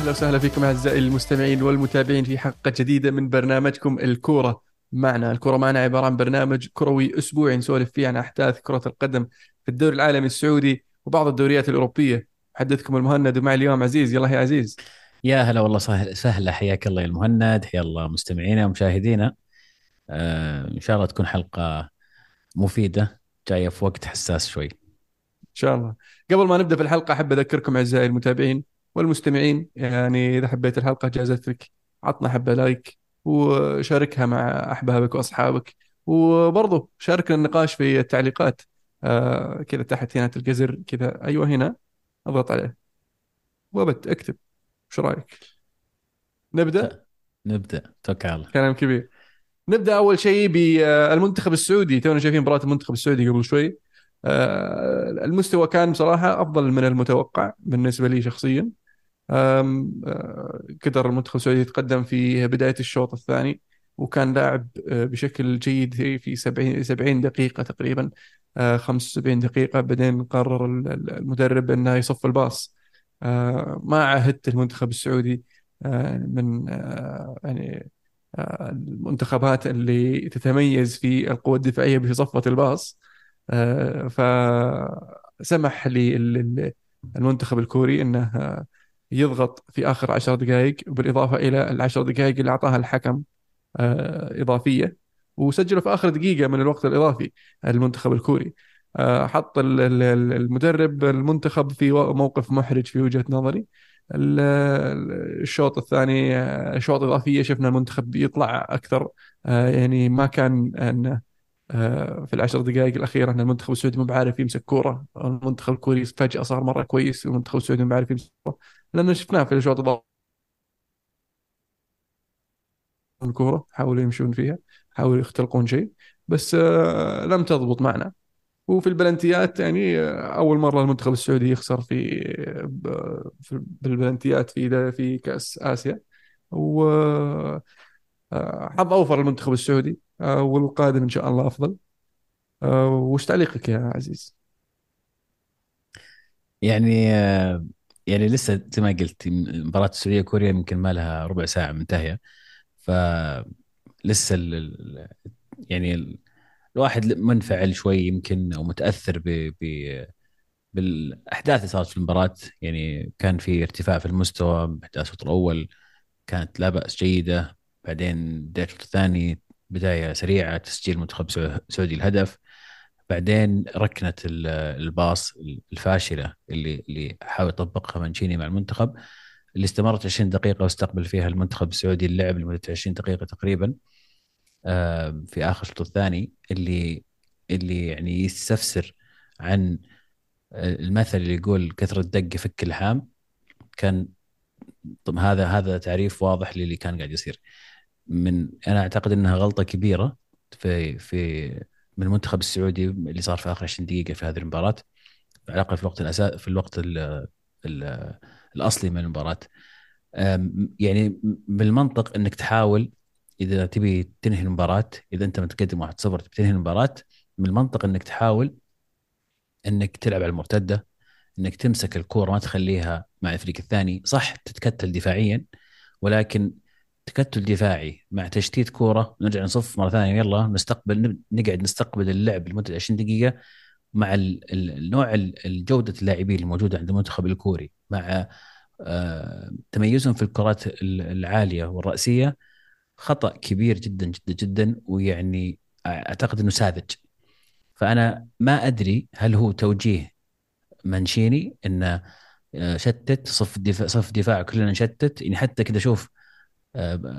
أهلا وسهلا فيكم أعزائي المستمعين والمتابعين في حلقة جديدة من برنامجكم الكورة. معنا، الكورة معنا عبارة عن برنامج كروي أسبوعي نسولف فيه عن أحداث كرة القدم في الدوري العالمي السعودي وبعض الدوريات الأوروبية، محدثكم المهند ومعي اليوم عزيز، يلا يا عزيز. يا هلا والله سهل سهلة حياك الله يا المهند حيا الله مستمعينا ومشاهدينا. آه إن شاء الله تكون حلقة مفيدة جاية في وقت حساس شوي. إن شاء الله. قبل ما نبدأ في الحلقة أحب أذكركم أعزائي المتابعين والمستمعين يعني إذا حبيت الحلقة جازت لك عطنا حبة لايك وشاركها مع أحبابك وأصحابك. وبرضه شاركنا النقاش في التعليقات. آه كذا تحت هنا تلقى زر كذا. أيوه هنا. أضغط عليه. وبت اكتب. إيش رأيك؟ نبدأ؟ نبدأ. توكل على الله. كلام كبير. نبدأ أول شيء بالمنتخب السعودي. تونا شايفين مباراة المنتخب السعودي قبل شوي. آه، المستوى كان بصراحة أفضل من المتوقع بالنسبة لي شخصيا. آه، قدر المنتخب السعودي يتقدم في بداية الشوط الثاني وكان لاعب آه، بشكل جيد في في 70 70 دقيقة تقريبا آه، 75 دقيقة بعدين قرر ال- ال- المدرب إنه يصف الباص. آه، ما عهدت المنتخب السعودي آه، من آه، يعني آه، المنتخبات اللي تتميز في القوة الدفاعية في صفة الباص. آه، فسمح للمنتخب الكوري إنه آه، يضغط في آخر عشر دقائق بالإضافة إلى العشر دقائق اللي أعطاها الحكم آه، إضافية وسجلوا في آخر دقيقة من الوقت الإضافي المنتخب الكوري. آه، حط ال- ال- ال- المدرب المنتخب في موقف محرج في وجهة نظري. ال- الشوط الثاني آه، شوط إضافية شفنا المنتخب يطلع أكثر. آه، يعني ما كان أن آه، في العشر دقائق الأخيرة أن المنتخب السعودي مو بعارف يمسك كورة. المنتخب الكوري فجأة صار مرة كويس والمنتخب السعودي مو بعارف يمسك كورة. لأنه شفناه في الشوط الإضافي الكورة حاولوا يمشون فيها حاولوا يختلقون شيء بس آه، لم تضبط معنا. وفي البلنتيات يعني آه، أول مرة المنتخب السعودي يخسر في في- بالبلنتيات في في كأس آسيا. و آه، حظ أوفر المنتخب السعودي والقادم إن شاء الله أفضل. آه، وش تعليقك يا عزيز؟ يعني يعني لسه زي ما قلت مباراة السعودية كوريا يمكن ما لها ربع ساعة منتهية. فلسه ال ال- يعني ال- الواحد منفعل شوي يمكن أو متأثر ب ب بالأحداث اللي صارت في المباراة. يعني كان في ارتفاع في المستوى باحداث الشوط الأول كانت لا بأس جيدة. بعدين بدايه الشوط الثاني بداية سريعة تسجيل منتخب سعو- سعودي الهدف. بعدين ركنه ال- الباص الفاشلة اللي اللي حاول يطبقها مانشيني مع المنتخب اللي استمرت 20 دقيقة واستقبل فيها المنتخب السعودي اللعب لمدة 20 دقيقة تقريبا آه، في آخر الشوط الثاني اللي اللي يعني يستفسر عن المثل اللي يقول كثرة دق يفك اللحام. كان طب هذا هذا تعريف واضح للي كان قاعد يصير. من أنا أعتقد إنها غلطة كبيرة في في من المنتخب السعودي اللي صار في آخر 20 دقيقة في هذه المباراة على الأقل في الوقت الاسا في الوقت ال ال الأصلي من المباراة. يعني بالمنطق إنك تحاول إذا تبي تنهي المباراة إذا أنت متقدم 1-0 تبي تنهي المباراة من المنطق إنك تحاول إنك تلعب على المرتدة إنك تمسك الكورة ما تخليها مع الفريق الثاني. صح تتكتل دفاعيا ولكن تكتل دفاعي مع تشتيت كورة. نرجع نصف مرة ثانية. يلا نستقبل نقعد نستقبل اللعب لمدة 20 دقيقة مع ال- ال- النوع ال- الجوده اللاعبين الموجودة عند المنتخب الكوري مع آه، تميزهم في الكرات ال- العالية والرأسية. خطأ كبير جدا جدا جدا ويعني أعتقد إنه ساذج. فأنا ما أدري هل هو توجيه منشيني إنه آه، شتت صف الدفاع صف دفاع كلنا نشتت. يعني حتى كذا شوف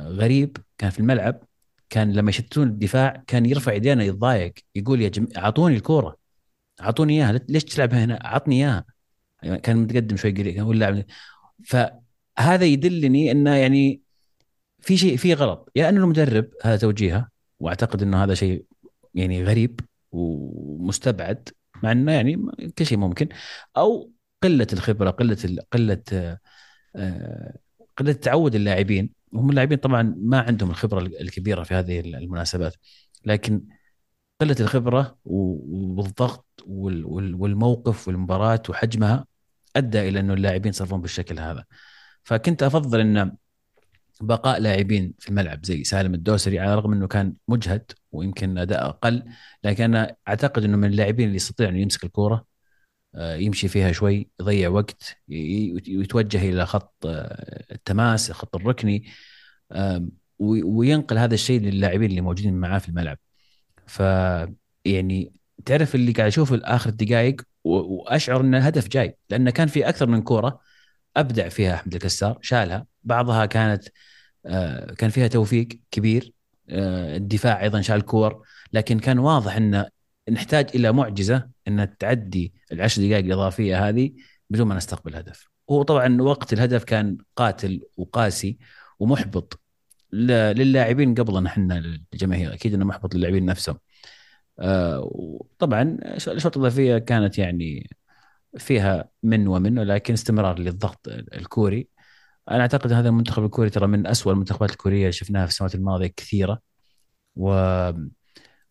غريب كان في الملعب كان لما يشتتون الدفاع كان يرفع يدينا يتضايق يقول يا جماعة أعطوني الكورة أعطوني إياها ليش تلعبها هنا؟ أعطني إياها. يعني كان متقدم شوي قريب كان يقول لاعب فهذا يدلني إنه يعني في شيء في غلط. يا انه المدرب هذا توجيهه وأعتقد إنه هذا شيء يعني غريب ومستبعد مع إنه يعني كل شيء ممكن. أو قلة الخبرة قلة قلة آه، آه، قلة تعود اللاعبين. هم اللاعبين طبعا ما عندهم الخبرة الكبيرة في هذه المناسبات لكن قلة الخبرة والضغط وال- وال- والموقف والمباراة وحجمها أدى إلى إنه اللاعبين يصرفون بالشكل هذا. فكنت أفضل إن بقاء لاعبين في الملعب زي سالم الدوسري على الرغم إنه كان مجهد ويمكن أداء أقل لكن أنا أعتقد إنه من اللاعبين اللي يستطيع إنه يمسك الكورة يمشي فيها شوي يضيع وقت ويتوجه إلى خط آه، التماس خط الركني وينقل هذا الشيء للاعبين اللي موجودين معاه في الملعب. ف يعني تعرف اللي قاعد أشوفه اخر الدقائق وأشعر إن الهدف جاي لأن كان في أكثر من كورة أبدع فيها أحمد الكسار شالها. بعضها كانت آه، كان فيها توفيق كبير الدفاع أيضا شال كور لكن كان واضح إن نحتاج إلى معجزة إن تعدي العشر دقائق الإضافية هذه بدون ما نستقبل هدف. وطبعا وقت الهدف كان قاتل وقاسي ومحبط للاعبين قبل إحنا للجماهير. أكيد إنه محبط للاعبين نفسهم. آه طبعا الاشواط الإضافية كانت يعني فيها من ومن ولكن استمرار للضغط الكوري. أنا أعتقد هذا المنتخب الكوري ترى من أسوأ المنتخبات الكورية اللي شفناها في السنوات الماضية كثيرة. و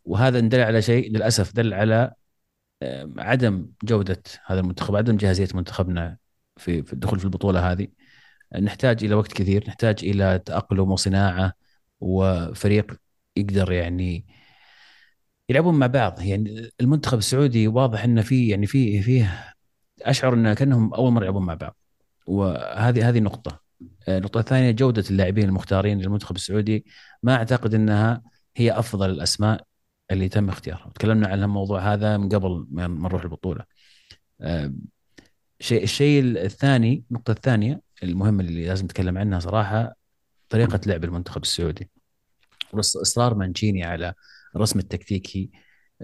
وهذا دل على شيء للأسف دل على عدم جودة هذا المنتخب عدم جاهزية منتخبنا في الدخول في البطولة هذه. نحتاج إلى وقت كثير نحتاج إلى تأقلم وصناعة وفريق يقدر يعني يلعبون مع بعض. يعني المنتخب السعودي واضح إنه فيه يعني فيه فيه أشعر انه كأنهم أول مرة يلعبون مع بعض. وهذه هذه نقطة. النقطة الثانية جودة اللاعبين المختارين للمنتخب السعودي ما أعتقد إنها هي أفضل الأسماء. اللي تم اختيارها تكلمنا عن الموضوع هذا من قبل ما نروح البطولة. شيء الشيء الثاني النقطة الثانية المهمه اللي لازم نتكلم عنها صراحة طريقة لعب المنتخب السعودي. إصرار مانشيني على الرسم التكتيكي.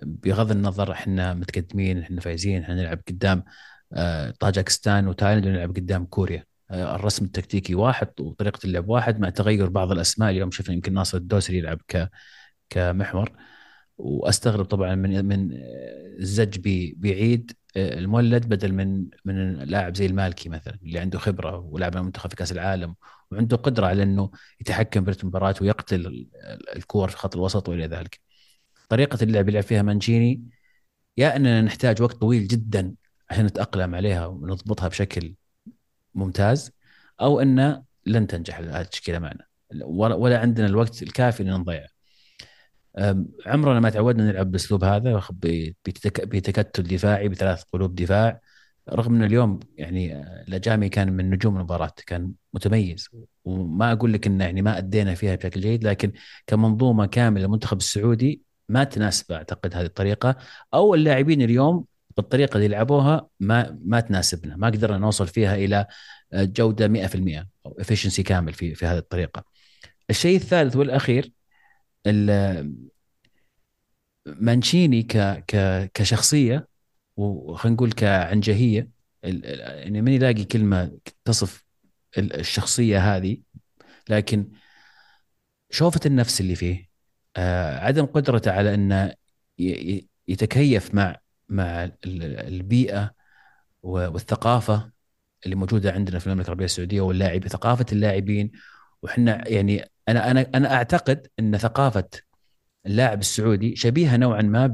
بغض النظر إحنا متقدمين إحنا فايزين إحنا نلعب قدام آه، طاجكستان وتايلاند ونلعب قدام كوريا. آه، الرسم التكتيكي واحد وطريقة اللعب واحد مع تغير بعض الأسماء. اليوم شفنا يمكن ناصر الدوسري يلعب ك كمحور. وأستغرب طبعا من من الزج بيعيد آه، المولد بدل من من لاعب زي المالكي مثلا اللي عنده خبرة ولعب المنتخب في كأس العالم وعنده قدرة على إنه يتحكم في المباراة ويقتل الكور في خط الوسط وإلى ذلك. طريقة اللعب اللي يلعب فيها مانشيني يا أننا نحتاج وقت طويل جدا عشان نتأقلم عليها ونضبطها بشكل ممتاز أو أن لن تنجح هذه التشكيله معنا ولا عندنا الوقت الكافي ان نضيعه. عمرنا ما تعودنا نلعب بالاسلوب هذا بتكتل دفاعي بثلاث قلوب دفاع. رغم ان اليوم يعني الأجامي كان من نجوم المباراة كان متميز. وما أقول لك إنه يعني ما أدينا فيها بشكل جيد لكن كمنظومة كاملة المنتخب السعودي ما تناسب أعتقد هذه الطريقة. أو اللاعبين اليوم بالطريقة اللي لعبوها ما ما تناسبنا ما قدرنا نوصل فيها إلى جودة 100% أو افشنسي كامل في في هذه الطريقة. الشيء الثالث والأخير مانشيني ك ك كشخصيه وخلينا نقول كعنجهيه يعني من يلاقي كلمة تصف الشخصية هذه لكن شوفة النفس اللي فيه آه عدم قدرته على إنه يتكيف مع مع البيئة والثقافة اللي موجودة عندنا في المملكة العربية السعودية واللاعب ثقافة اللاعبين. وحنا يعني أنا أنا أنا أعتقد إن ثقافة اللاعب السعودي شبيهة نوعا ما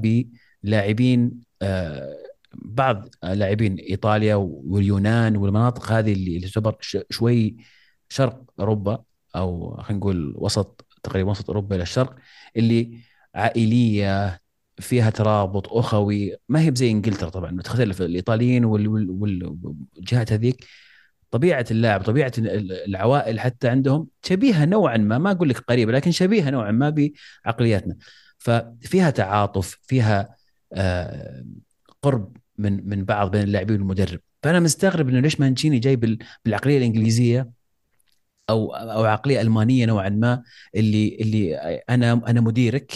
بلاعبين آه، بعض لاعبين إيطاليا واليونان والمناطق هذه اللي تعتبر شوي شرق أوروبا أو خلينا نقول وسط تقريبا وسط أوروبا إلى الشرق اللي عائلية فيها ترابط أخوي ما هي بزي إنجلترا طبعا تختلف الإيطاليين والجهات هذيك طبيعة اللاعب طبيعة العوائل حتى عندهم شبيهة نوعا ما ما أقول لك قريبة لكن شبيهة نوعا ما بعقلياتنا. ففيها تعاطف فيها آه، قرب من من بعض بين اللاعبين والمدرب. فأنا مستغرب إنه ليش مانشيني جاي بالعقلية الإنجليزية أو أو عقلية ألمانية نوعا ما اللي اللي أنا أنا مديرك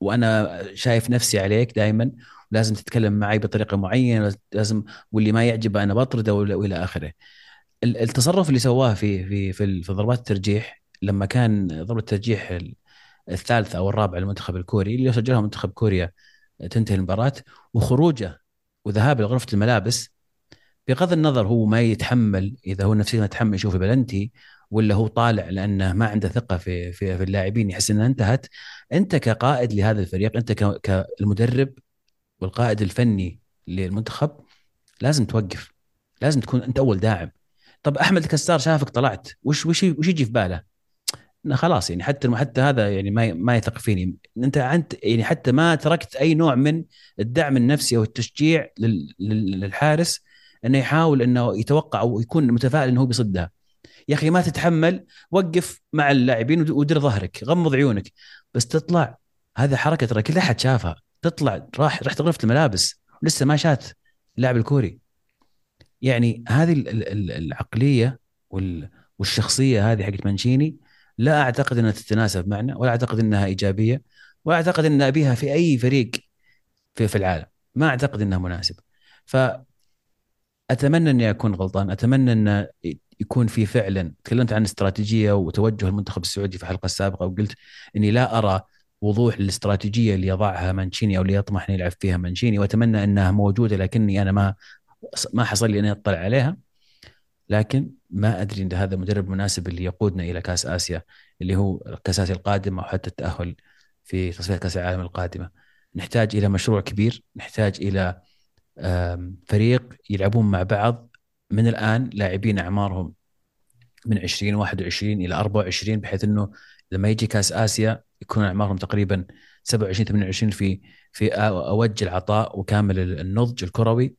وأنا شايف نفسي عليك دائما لازم تتكلم معي بطريقة معينة لازم واللي ما يعجبه أنا بطرده والى آخره. التصرف اللي سواه في في في, في ضربات الترجيح لما كان ضربة الترجيح الثالثه أو الرابعه للمنتخب الكوري اللي سجلها منتخب كوريا تنتهي المباراة وخروجه وذهابه لغرفه الملابس بغض النظر هو ما يتحمل إذا هو نفسيا يتحمل يشوف بلنتي ولا هو طالع لأنه ما عنده ثقة في في, في اللاعبين يحس إنها انتهت أنت كقائد لهذا الفريق أنت كالمدرب والقائد الفني للمنتخب لازم توقف لازم تكون أنت أول داعم. طب أحمد الكسار شافك طلعت وش وش وش يجي في باله؟ خلاص يعني حتى حتى هذا يعني ما ما يثق فيني أنت أنت يعني حتى ما تركت أي نوع من الدعم النفسي أو التشجيع للحارس إنه يحاول إنه يتوقع أو يكون متفائل إنه هو بيصدها يا أخي ما تتحمل وقف مع اللاعبين ودير ظهرك غمض عيونك بس تطلع. هذا حركة ترى كل أحد شافها. تطلع راح رحت غرفه الملابس. لسه ما شات اللاعب الكوري. يعني هذه العقلية والشخصية هذه حقت مانشيني لا أعتقد إنها تتناسب معنا ولا أعتقد إنها إيجابية ولا أعتقد إن أبيها في أي فريق في في العالم. ما أعتقد إنها مناسبة. ف أتمنى إني أكون غلطان. أتمنى إن يكون في فعلا. تكلمت عن استراتيجية وتوجه المنتخب السعودي في الحلقة السابقه وقلت إني لا أرى وضوح للاستراتيجيه اللي يضعها مانشيني أو اللي يطمح ان يلعب فيها مانشيني وأتمنى إنها موجودة لكني أنا ما ما حصل لي إني أطلع عليها. لكن ما أدري إن هذا المدرب المناسب اللي يقودنا إلى كأس آسيا اللي هو كاس آسيا القادم أو حتى التأهل في تصفيات كأس العالم القادمة. نحتاج إلى مشروع كبير نحتاج إلى فريق يلعبون مع بعض. من الآن لاعبين أعمارهم من 20 21 إلى 24 بحيث إنه لما يجي كأس آسيا يكون أعمارهم تقريبا 27 28 في في اوج العطاء وكامل النضج الكروي.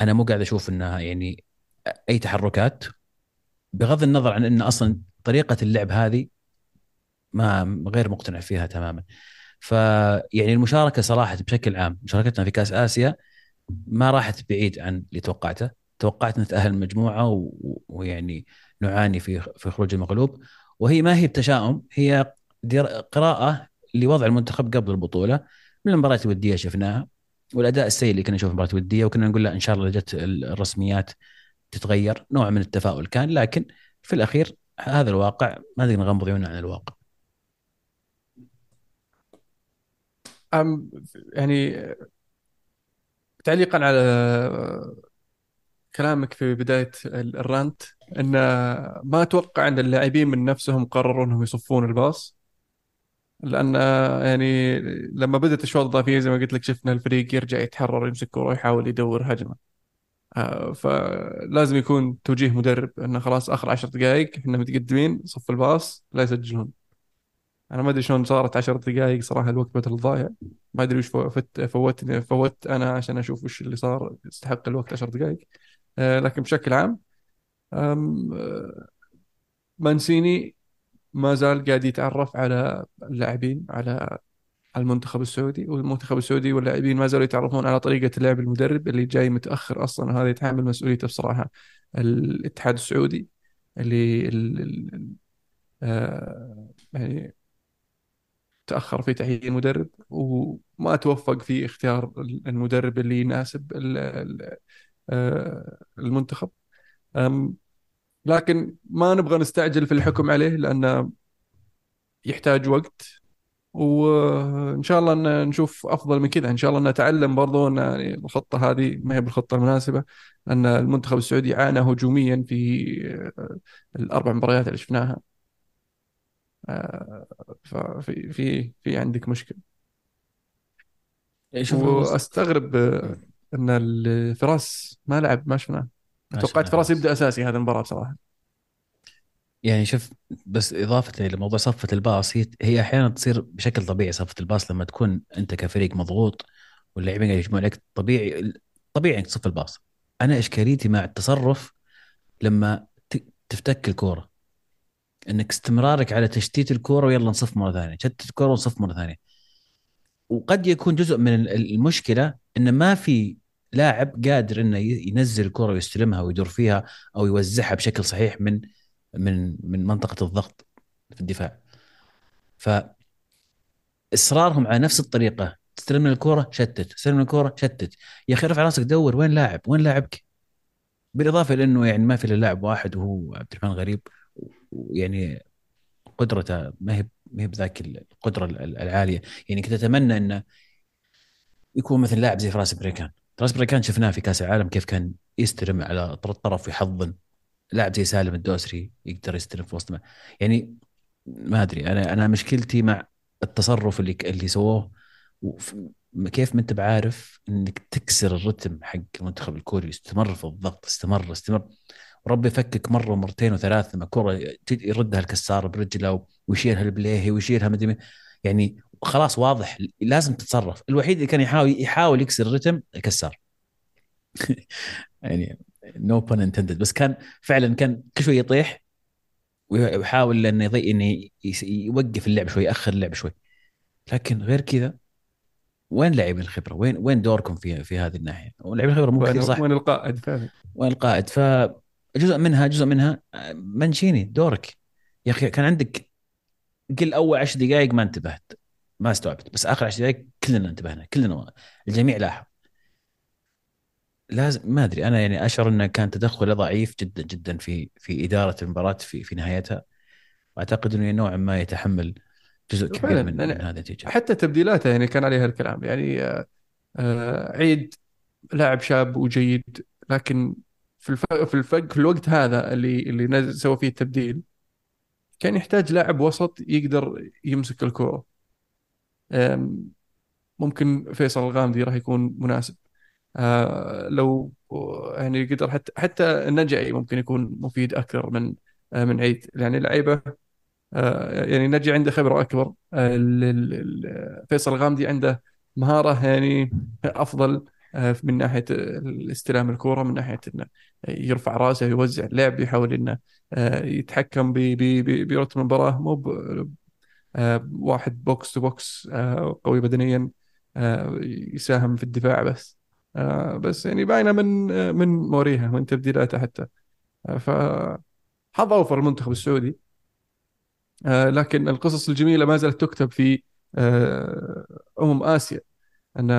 أنا مو قاعد أشوف إنها يعني أي تحركات بغض النظر عن إن أصلا طريقة اللعب هذه ما غير مقتنع فيها تماما. فيعني المشاركة صراحة بشكل عام مشاركتنا في كأس آسيا ما راحت بعيد عن اللي توقعته. توقعت نتاهل المجموعه ويعني نعاني في في خروج المغلوب. وهي ما هي بتشاؤم هي قراءة لوضع المنتخب قبل البطولة. من المباريات الوديه شفناها والأداء السيء اللي كنا نشوفه في المباريات الوديه وكنا نقول لا إن شاء الله جت الرسميات تتغير نوع من التفاؤل كان. لكن في الأخير هذا الواقع ما نقدر نغمض عيوننا عن الواقع. أم يعني تعليقا على كلامك في بداية الرانت إن ما أتوقع إن اللاعبين من نفسهم قرروا إنهم يصفون الباص. لأن يعني لما بدأت الاشواط الإضافية زي ما قلت لك شفنا الفريق يرجع يتحرر يمسك كورة ويحاول يدور هجمة. آه، فلازم يكون توجيه مدرب إنه خلاص آخر عشر دقائق إحنا متقدمين صف الباص لا يسجلون. أنا ما أدري شلون صارت عشر دقائق صراحة الوقت بدل ضايع ما أدري وش فوت فوت فوت أنا عشان أشوف وش اللي صار يستحق الوقت عشر دقائق آه، لكن بشكل عام آه، مانسيني ما زال قاعد يتعرف على اللاعبين على المنتخب السعودي والمنتخب السعودي واللاعبين ما زالوا يتعرفون على طريقة لعب المدرب اللي جاي متأخر أصلا هذا يتحمل مسؤوليته بصراحة الاتحاد السعودي اللي ال ال آه يعني تأخر في تعيين مدرب وما توفق في اختيار المدرب اللي يناسب آه، المنتخب. لكن ما نبغى نستعجل في الحكم عليه لأنه يحتاج وقت. وإن شاء الله نشوف أفضل من كذا. إن شاء الله نتعلم برضو إن يعني الخطة هذه ما هي بالخطة المناسبة إن المنتخب السعودي عانى هجوميا في آه، الأربع مباريات اللي شفناها. آه، ففي في في عندك مشكلة. وأستغرب آه، إن الفراس ما لعب ما شفناه. توقعت فراس يبدأ أساسي هذه المباراة بصراحة. يعني شوف بس إضافة لموضوع صفة الباص هي هي أحيانا تصير بشكل طبيعي صفة الباص لما تكون أنت كفريق مضغوط واللاعبين قاعد يجمعون عليك طبيعي طبيعي إنك تصف الباص. أنا إشكاليتي مع التصرف لما تفتك الكورة إنك استمرارك على تشتيت الكورة ويلا نصف مرة ثانية شتت الكورة ونصف مرة ثانية. وقد يكون جزء من المشكلة انه ما في لاعب قادر إنه ينزل الكرة ويستلمها ويدور فيها أو يوزعها بشكل صحيح من من من منطقة الضغط في الدفاع. ف إصرارهم على نفس الطريقة تستلم الكوره شتت تستلم الكوره شتت. يا أخي رفع راسك دور وين لاعب؟ وين لاعبك؟ بالإضافة لأنه يعني ما في إلا لاعب واحد وهو عبد الرحمن غريب ويعني قدرته ما هي ما هي بذاك القدرة العالية. يعني كنت أتمنى إنه يكون مثل لاعب زي فراس بريكان. فراس بريكان شفناه في كأس العالم كيف كان يستلم على الطرف ويحضن لاعب زي سالم الدوسري يقدر يستلم في وسط يعني ما أدري أنا أنا مشكلتي مع التصرف اللي اللي سووه كيف ما أنت بعارف إنك تكسر الرتم حق المنتخب الكوري استمر في الضغط استمر استمر وربي يفكك مرة ومرتين وثلاث لما كره يردها الكسار برجله ويشيلها البليهي ويشيلها مدري. يعني خلاص واضح لازم تتصرف. الوحيد اللي كان يحاول يحاول يكسر الرتم الكسار يعني نو بن انتندد بس كان فعلا كان كل شوي يطيح ويحاول إنه يضيع إنه يوقف اللعب شوي يأخر اللعب شوي. لكن غير كذا وين لاعبين الخبرة؟ وين وين دوركم في في هذه الناحية؟ لاعبين الخبرة مو كثير صح. وين القائد؟ فعلا وين القائد؟ فجزء منها جزء منها منشيني دورك. يا أخي كان عندك قل أول 10 دقائق ما انتبهت ما استوعبت بس آخر 10 دقائق كلنا انتبهنا كلنا الجميع لاحظ. لازم ما أدري أنا يعني أشعر انه كان تدخله ضعيف جدا جدا في في إدارة المباراة في في نهايتها. واعتقد إنه نوعا ما يتحمل جزء كبير من, من هذه النتيجة. حتى تبديلاته يعني كان عليها الكلام. يعني آه, آه، عيد لاعب شاب وجيد لكن في الفق في في الوقت هذا اللي اللي نزل سوى فيه التبديل كان يحتاج لاعب وسط يقدر يمسك الكورة. ممكن فيصل الغامدي راح يكون مناسب. آه لو يعني قدر حتى حتى النجعي ممكن يكون مفيد أكثر من آه من عيد. يعني لعيبة آه يعني نجي عنده خبرة أكبر. فيصل الغامدي عنده مهارة يعني أفضل. من ناحية استلام الكورة من ناحية إنه يرفع رأسه يوزع اللعب يحاول إنه آه، يتحكم برتم المباراة. مو آه، واحد box to box قوي بدنيا يساهم في الدفاع بس. آه، بس يعني باينة من آه، من موريها من تبديلاته حتى. آه، ف حظ أوفر المنتخب السعودي. لكن القصص الجميلة ما زالت تكتب في أمم آسيا. أن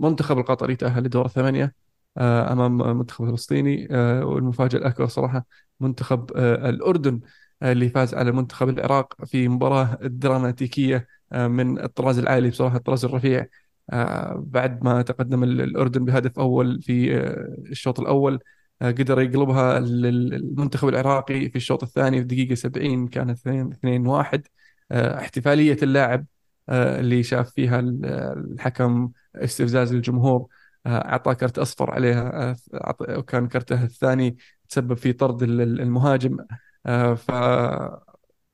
منتخب القطري تاهل لدور الثمانيه أمام المنتخب الفلسطيني والمفاجأة الأكبر صراحة منتخب الأردن اللي فاز على منتخب العراق في مباراة دراماتيكية من الطراز العالي بصراحة الطراز الرفيع. آه، بعد ما تقدم الأردن بهدف أول في آه، الشوط الأول آه، قدر يقلبها المنتخب العراقي في الشوط الثاني في دقيقة 70 كانت 2 2 1 احتفالية اللاعب اللي شاف فيها الحكم استفزاز الجمهور أعطاه كرت أصفر عليها وكان كرته الثاني تسبب في طرد المهاجم. ف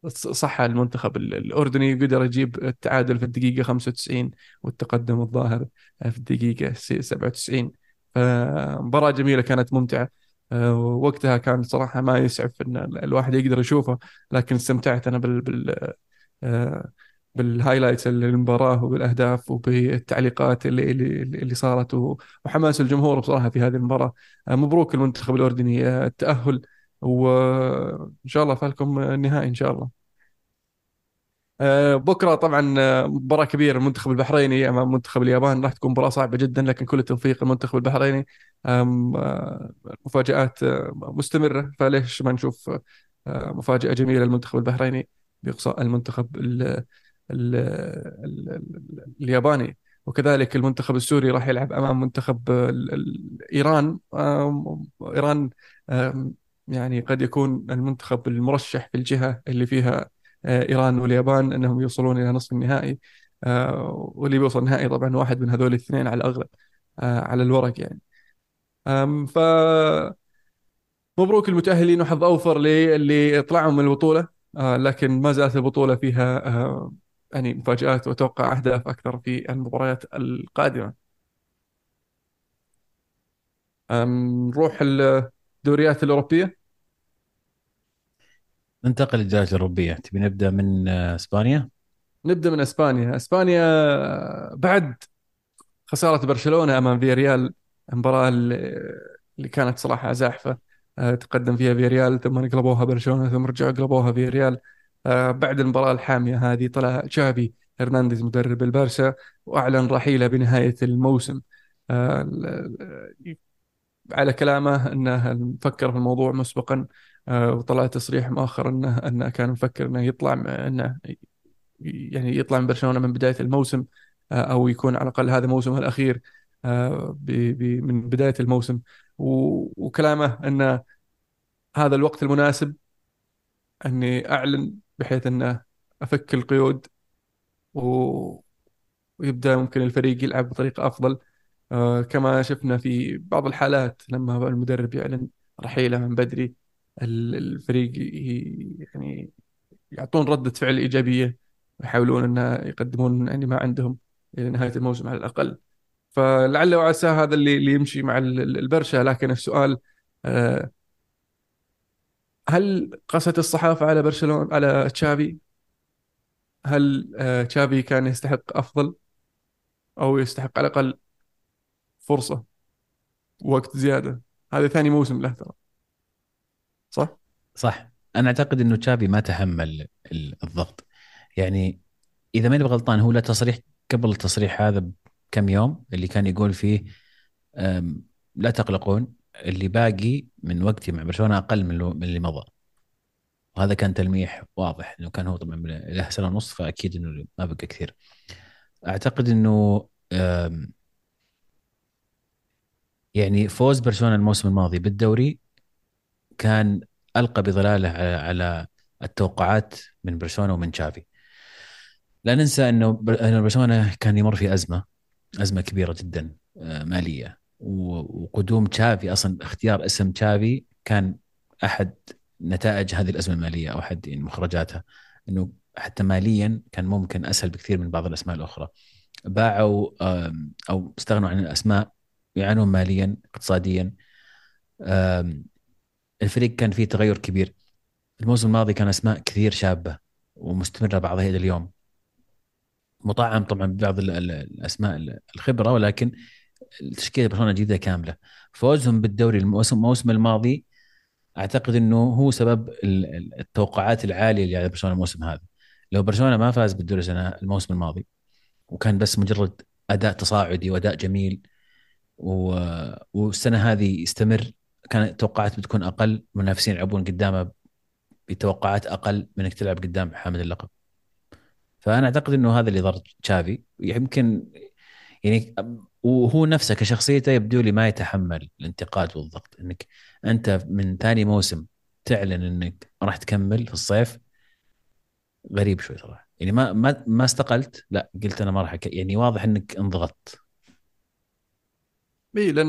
صح المنتخب الأردني قدر يجيب التعادل في الدقيقة 95 والتقدم الظاهر في الدقيقة 97 فمباراة جميلة كانت ممتعة. آه، وقتها كان صراحة ما يسعف إن الواحد يقدر يشوفه لكن استمتعت أنا بال بال آه، بالهايلايتس للمباراة وبالأهداف وبالتعليقات اللي اللي اللي صارت وحماس الجمهور بصراحة في هذه المباراة. آه، مبروك المنتخب الأردني. التأهل وان شاء الله فالكم النهائي إن شاء الله. آه، بكرة طبعا آه، مباراة كبيرة. المنتخب البحريني أمام منتخب اليابان. راح تكون مباراة صعبة جدا لكن كل التوفيق للمنتخب البحريني. آه، مفاجات مستمرة. فليش ما نشوف مفاجأة جميلة للمنتخب البحريني بيقصى المنتخب ال ال ال الياباني. وكذلك المنتخب السوري راح يلعب أمام منتخب إيران. إيران يعني قد يكون المنتخب المرشح في الجهة اللي فيها آه، إيران واليابان أنهم يوصلون إلى نصف النهائي. آه، واللي بيوصل النهائي طبعا واحد من هذول الاثنين على الأغلب آه، على الورق يعني. ف مبروك المتأهلين وحظ أوفر للي طلعوا من البطولة. لكن ما زالت البطولة فيها يعني مفاجآت وأتوقع أهداف أكثر في المباريات القادمة. نروح الدوريات الأوروبية. ننتقل للدوريات الأوروبية. تبي نبدأ من آه، إسبانيا؟ نبدأ من إسبانيا. إسبانيا بعد خسارة برشلونة أمام فياريال المباراة اللي كانت صراحة زاحفة. آه، تقدم فيها فياريال ثم قلبوها برشلونة ثم رجعوا قلبوها فياريال. بعد المباراة الحامية هذه طلع تشافي هرنانديز مدرب البرشا وأعلن رحيله بنهاية الموسم. على كلامه إنه فكر في الموضوع مسبقا آه، وطلع تصريح مؤخر انه إنه كان مفكر إنه يطلع إنه يعني يطلع من برشلونة من بداية الموسم آه، أو يكون على الأقل هذا موسمه الأخير آه، من بداية الموسم. وكلامه إنه هذا الوقت المناسب إني أعلن بحيث انه أفك القيود ويبدأ ممكن الفريق يلعب بطريقة أفضل. كما شفنا في بعض الحالات لما المدرب يعلن رحيله من بدري ال- الفريق يعني يعطون ردة فعل إيجابية ويحاولون أن يقدمون يعني ما عندهم إلى نهاية الموسم على الأقل. فلعل وعسى هذا اللي اللي يمشي مع ال- ال- البرشا. لكن السؤال آه، هل قست الصحافة على برشلونة على تشافي؟ هل آه، تشافي كان يستحق أفضل أو يستحق على الأقل فرصة وقت زيادة؟ هذا ثاني موسم له ترى. صح؟ صح. أنا أعتقد إنه تشافي ما تحمل ال- الضغط. يعني إذا ماني غلطان هو له تصريح قبل التصريح هذا بكم يوم اللي كان يقول فيه لا تقلقون اللي باقي من وقتي مع برشلونة أقل من اللي- مضى. وهذا كان تلميح واضح إنه كان هو طبعا له سنة ونص فأكيد إنه ما بقى كثير. أعتقد إنه يعني فوز برشلونة الموسم الماضي بالدوري كان ألقى بظلاله على التوقعات من برشلونة ومن تشافي. لا ننسى إنه برشلونة كان يمر في أزمة أزمة كبيرة جدا آه، مالية. وقدوم تشافي أصلا اختيار اسم تشافي كان أحد نتائج هذه الأزمة المالية أو أحد يعني مخرجاتها إنه حتى ماليا كان ممكن أسهل بكثير من بعض الأسماء الأخرى. باعوا أو استغنوا عن الأسماء يعانون ماليا اقتصاديا. الفريق كان فيه تغير كبير. الموسم الماضي كان أسماء كثير شابة ومستمرة بعضها إلى اليوم. مطعم طبعا ببعض ال- ال- الأسماء الخبرة ولكن تشكيله برشلونة جديدة كاملة. فوزهم بالدوري الموسم الماضي أعتقد إنه هو سبب ال- ال- التوقعات العالية اللي على برشلونة الموسم هذا. لو برشلونة ما فاز بالدوري السنة الموسم الماضي وكان بس مجرد أداء تصاعدي وأداء جميل و... والسنة هذه يستمر كانت التوقعات بتكون أقل منافسين يلعبون قدامه بتوقعات أقل من إنك تلعب قدام حامل اللقب. فأنا أعتقد إنه هذا اللي ضر تشافي. يمكن يعني وهو نفسه كشخصيته يبدو لي ما يتحمل الانتقاد والضغط إنك أنت من ثاني موسم تعلن إنك راح تكمل في الصيف غريب شوي صراحة يعني ما ما ما استقلت لا قلت أنا ما راح. يعني واضح إنك انضغطت إي لأن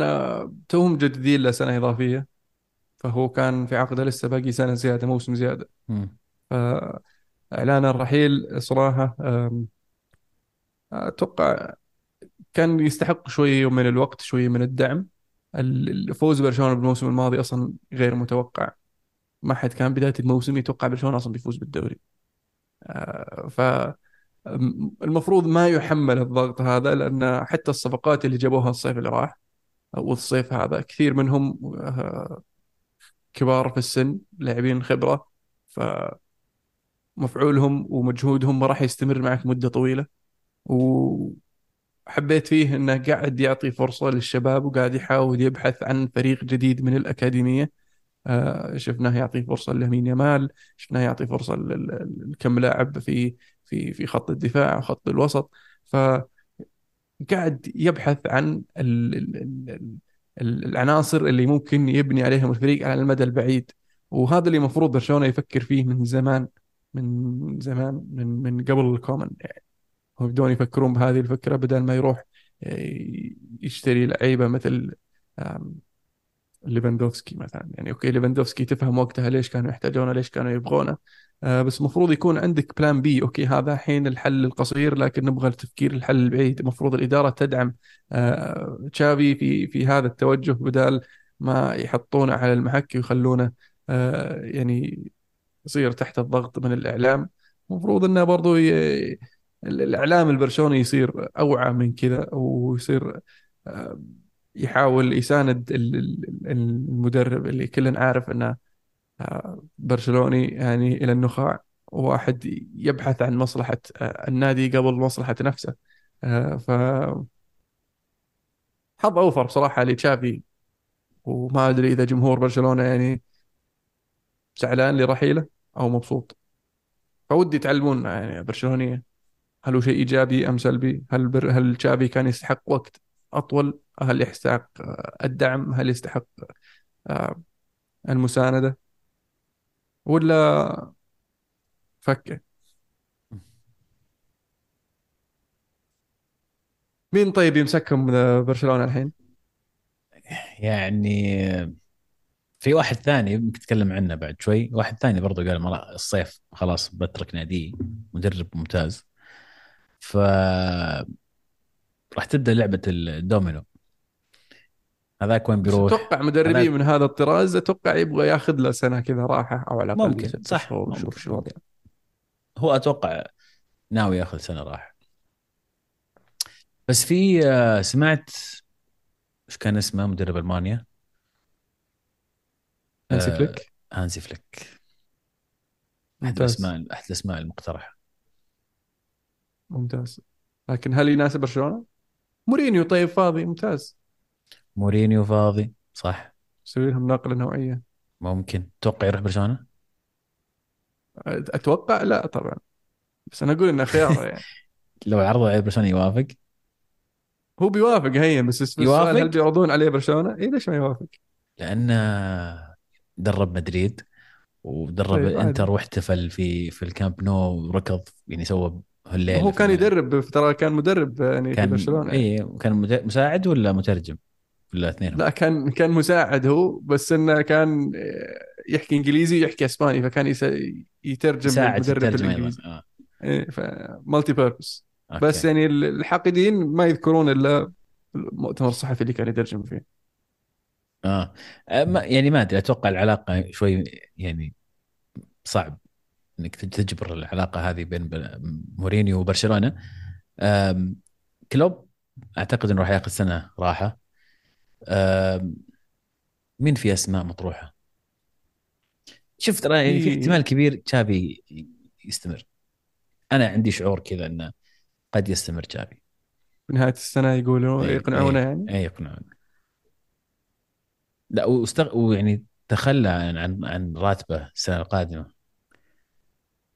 توهم مجددين له سنه إضافية فهو كان في عقده لسه باقي سنة زيادة موسم زيادة. فإعلان الرحيل صراحة أتوقع كان يستحق شوية من الوقت شوية من الدعم. الفوز برشلونة بالموسم الماضي أصلا غير متوقع. ما حد كان بداية الموسم يتوقع برشلونة أصلا بيفوز بالدوري. آه، ف المفروض ما يحمل الضغط هذا لأن حتى الصفقات اللي جابوها الصيف اللي راح أو الصيف هذا كثير منهم آه، كبار في السن لاعبين خبرة. فمفعولهم ومجهودهم ما راح يستمر معك مدة طويلة. وحبيت فيه إنه قاعد يعطي فرصة للشباب وقاعد يحاول يبحث عن فريق جديد من الأكاديمية. آه، شفناه يعطي فرصة لامين يامال شفناه يعطي فرصة لكم لاعب في في في خط الدفاع وخط الوسط. فقاعد يبحث عن ال- ال- ال- ال- العناصر اللي ممكن يبني عليهم الفريق على المدى البعيد. وهذا اللي المفروض برشلونه يفكر فيه من زمان من زمان من من قبل الكومن يعني هم يبدون يفكرون بهذه الفكرة بدل ما يروح ي- يشتري لعيبة مثل ليفاندوفسكي مثلا. يعني okay ليفاندوفسكي تفهم وقتها ليش كانوا يحتاجونه ليش كانوا يبغونه آه بس المفروض يكون عندك plan B okay هذا الحين الحل القصير لكن نبغى التفكير الحل البعيد. المفروض الإدارة تدعم آه تشافي في في هذا التوجه بدال ما يحطونه على المحك ويخلونه آه يعني يصير تحت الضغط من الإعلام. المفروض إنه برضو. الإعلام البرشلوني يصير أوعى من كذا ويصير آه يحاول يساند ال- ال- المدرب اللي كلنا عارف إنه آه، برشلوني يعني إلى النخاع. واحد يبحث عن مصلحة آه، النادي قبل مصلحة نفسه. ف حظ أوفر بصراحة لتشافي. وما أدري إذا جمهور برشلونة يعني زعلان لرحيله أو مبسوط. فودي تعلمون يعني برشلونية. هل هو شيء إيجابي أم سلبي؟ هل بر... هل تشافي كان يستحق وقت أطول؟ هل يستحق آه، الدعم؟ هل يستحق آه، المساندة ولا فكه مين طيب يمسكهم برشلونة الحين يعني في واحد ثاني بنتكلم عنه بعد شوي واحد ثاني برضه قال الصيف خلاص بترك نادي مدرب ممتاز ف راح تبدأ لعبة الدومينو. هذاك وين بيروح؟ أتوقع مدربين هذاك- من هذا الطراز أتوقع يبغى ياخذ له سنة كذا راحة أو على الأقل ممكن، صح، شهور ممكن، شوف شو الوضع. هو أتوقع ناوي ياخذ سنة راحة. بس في آه، سمعت إيش كان اسمه مدرب ألمانيا؟ هانسي آه، فليك هانزي فليك. أحد الأسماء أحد الأسماء المقترحة. ممتاز لكن هل يناسب برشلونة؟ مورينيو طيب فاضي ممتاز مورينيو فاضي صح يسوي لهم نقلة نوعية ممكن توقع يروح برشلونة أتوقع لا طبعا بس أنا أقول إنه خيار يعني لو عرضوا عليه برشلونة يوافق هو بيوافق هيا بس السؤال يوافق؟ هل بيعرضون عليه برشلونة؟ اي ليش ما يوافق؟ لأنه درب مدريد ودرب طيب، الانتر. واحتفل في في الكامب نو وركض يعني سوى هالليلة هو كان. يدرب ترى كان مدرب يعني في كان برشلونة. اي كان مساعد ولا مترجم؟ ولا اثنين؟ لا كان كان مساعد هو بس إنه كان يحكي إنجليزي ويحكي إسباني فكان يس... يترجم يترجم أيضا. بالانجليزي آه. إيه ف multi-purpose. بس يعني الحاقدين ما يذكرون إلا المؤتمر الصحفي اللي كان يترجم فيه. آه. آه، ما- يعني ما أدري أتوقع العلاقة شوي يعني صعب. إنك تج- تجبر العلاقة هذه بين مورينيو وبرشلونة. كلوب أعتقد إنه راح ياخذ سنة راحة. مين في أسماء مطروحة؟ شفت ترى يعني في احتمال كبير تشافي يستمر. أنا عندي شعور كذا إنه قد يستمر تشافي في نهاية السنة يقولوا إيه، يقنعونه إيه، يعني؟ اي يقنعون لا واستغ... ويعني تخلى عن عن, عن راتبه السنة القادمة.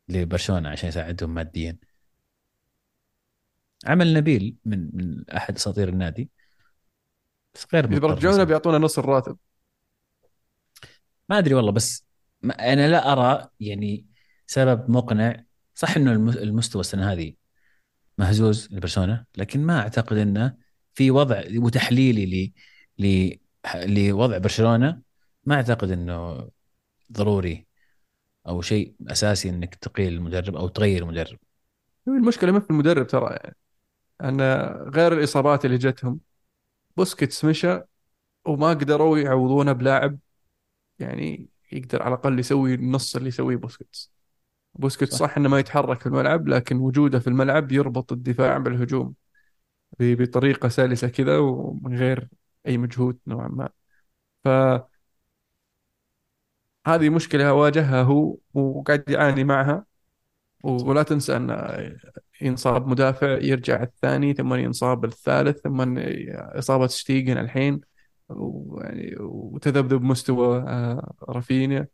لبرشلونة عشان يساعدهم ماديا. عمل نبيل من من أحد أساطير النادي. بس غير إذا برجعونا. بيعطونا نص الراتب. ما أدري والله بس ما أنا لا أرى يعني سبب مقنع. صح إنه الم- المستوى السنة هذه مهزوز لبرشلونة لكن ما أعتقد إنه في وضع وتحليلي ل لوضع برشلونة. ما أعتقد إنه ضروري. أو شيء أساسي إنك تقيل المدرب أو تغير المدرب. المشكلة ما في المدرب ترى يعني. أن غير الإصابات اللي جتهم بوسكيتس مشى وما قدروا يعوضونه بلاعب يعني يقدر على الأقل يسوي النص اللي يسويه بوسكيتس. بوسكيتس صح. صح. إنه ما يتحرك في الملعب لكن وجوده في الملعب يربط الدفاع بالهجوم بطريقة سلسة كذا ومن غير أي مجهود نوعا ما. ف هذه مشكلة واجهها هو وقاعد يعاني معها ولا تنسى أن ينصاب مدافع يرجع الثاني ثم ينصاب الثالث ثم إصابة شتيجن الحين ويعني وتذبذب مستوى آه، رافينيا.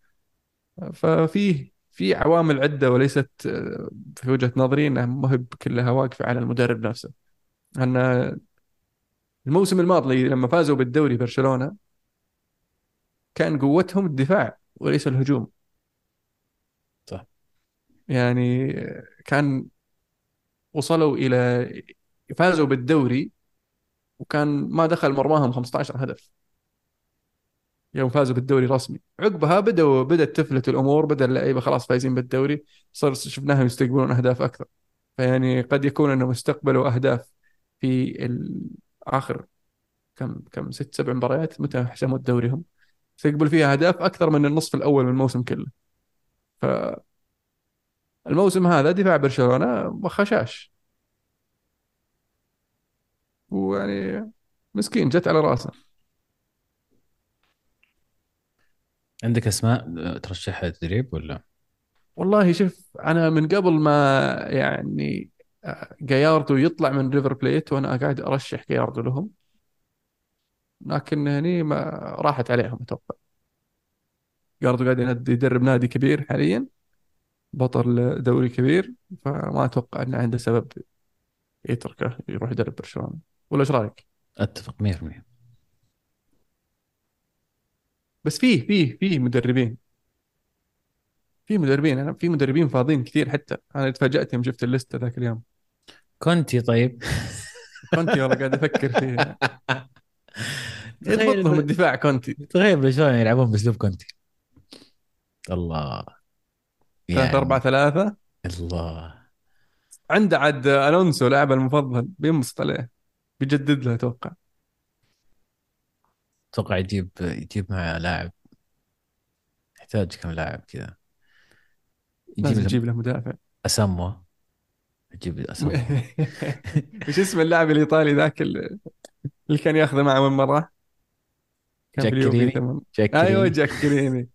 ففيه في عوامل عدة وليست آه، في وجهة نظري إنها ما هي كلها واقفة على المدرب نفسه. أن الموسم الماضي لما فازوا بالدوري برشلونة كان قوتهم الدفاع. وليس الهجوم. صح. يعني كان وصلوا إلى فازوا بالدوري وكان ما دخل مرماهم 15 هدف. يوم فازوا بالدوري رسمي. عقبها بدأوا بدأت تفلت الأمور بدأ اللعيبة خلاص فايزين بالدوري صار شفناهم يستقبلون أهداف أكثر. فيعني قد يكون أنهم استقبلوا أهداف في آخر كم كم ست سبع مباريات متى حسموا الدوري هم استقبلوا فيها أهداف أكثر من النصف الأول من الموسم كله. ف الموسم هذا دفاع برشلونة خشاش. ويعني مسكين جت على راسه. عندك أسماء ترشحها تدريب ولا؟ والله شوف أنا من قبل ما يعني آه، جاياردو يطلع من ريفر بليت وأنا قاعد أرشح جاياردو لهم لكن هني ما راحت عليهم أتوقع. جاياردو قاعد يدرب نادي كبير حاليا بطل دوري كبير فما أتوقع إنه عنده سبب يتركه يروح يدرب برشلونة. ولا إيش رأيك؟ أتفق 100% بس فيه فيه فيه مدربين. في مدربين. أنا في مدربين فاضيين كثير حتى. أنا تفاجأت يوم شفت الليسته ذاك اليوم. كونتي طيب. كنت والله قاعد أفكر فيه يضبطهم الدفاع كونتي. تخيل برشلونة يلعبون بأسلوب كونتي. الله. 3 4 3 الله. عنده عاد ألونسو لاعبه المفضل بينبسط عليه بيجدد له أتوقع أتوقع يجيب يجيب مع لاعب. يحتاج كم لاعب كذا. لازم يجيب له مدافع. اساموا يجيب اساموا وش اسم اللاعب الإيطالي ذاك اللي كان ياخذه معه من مرة؟ جاكريني جاك أيوه جاكريني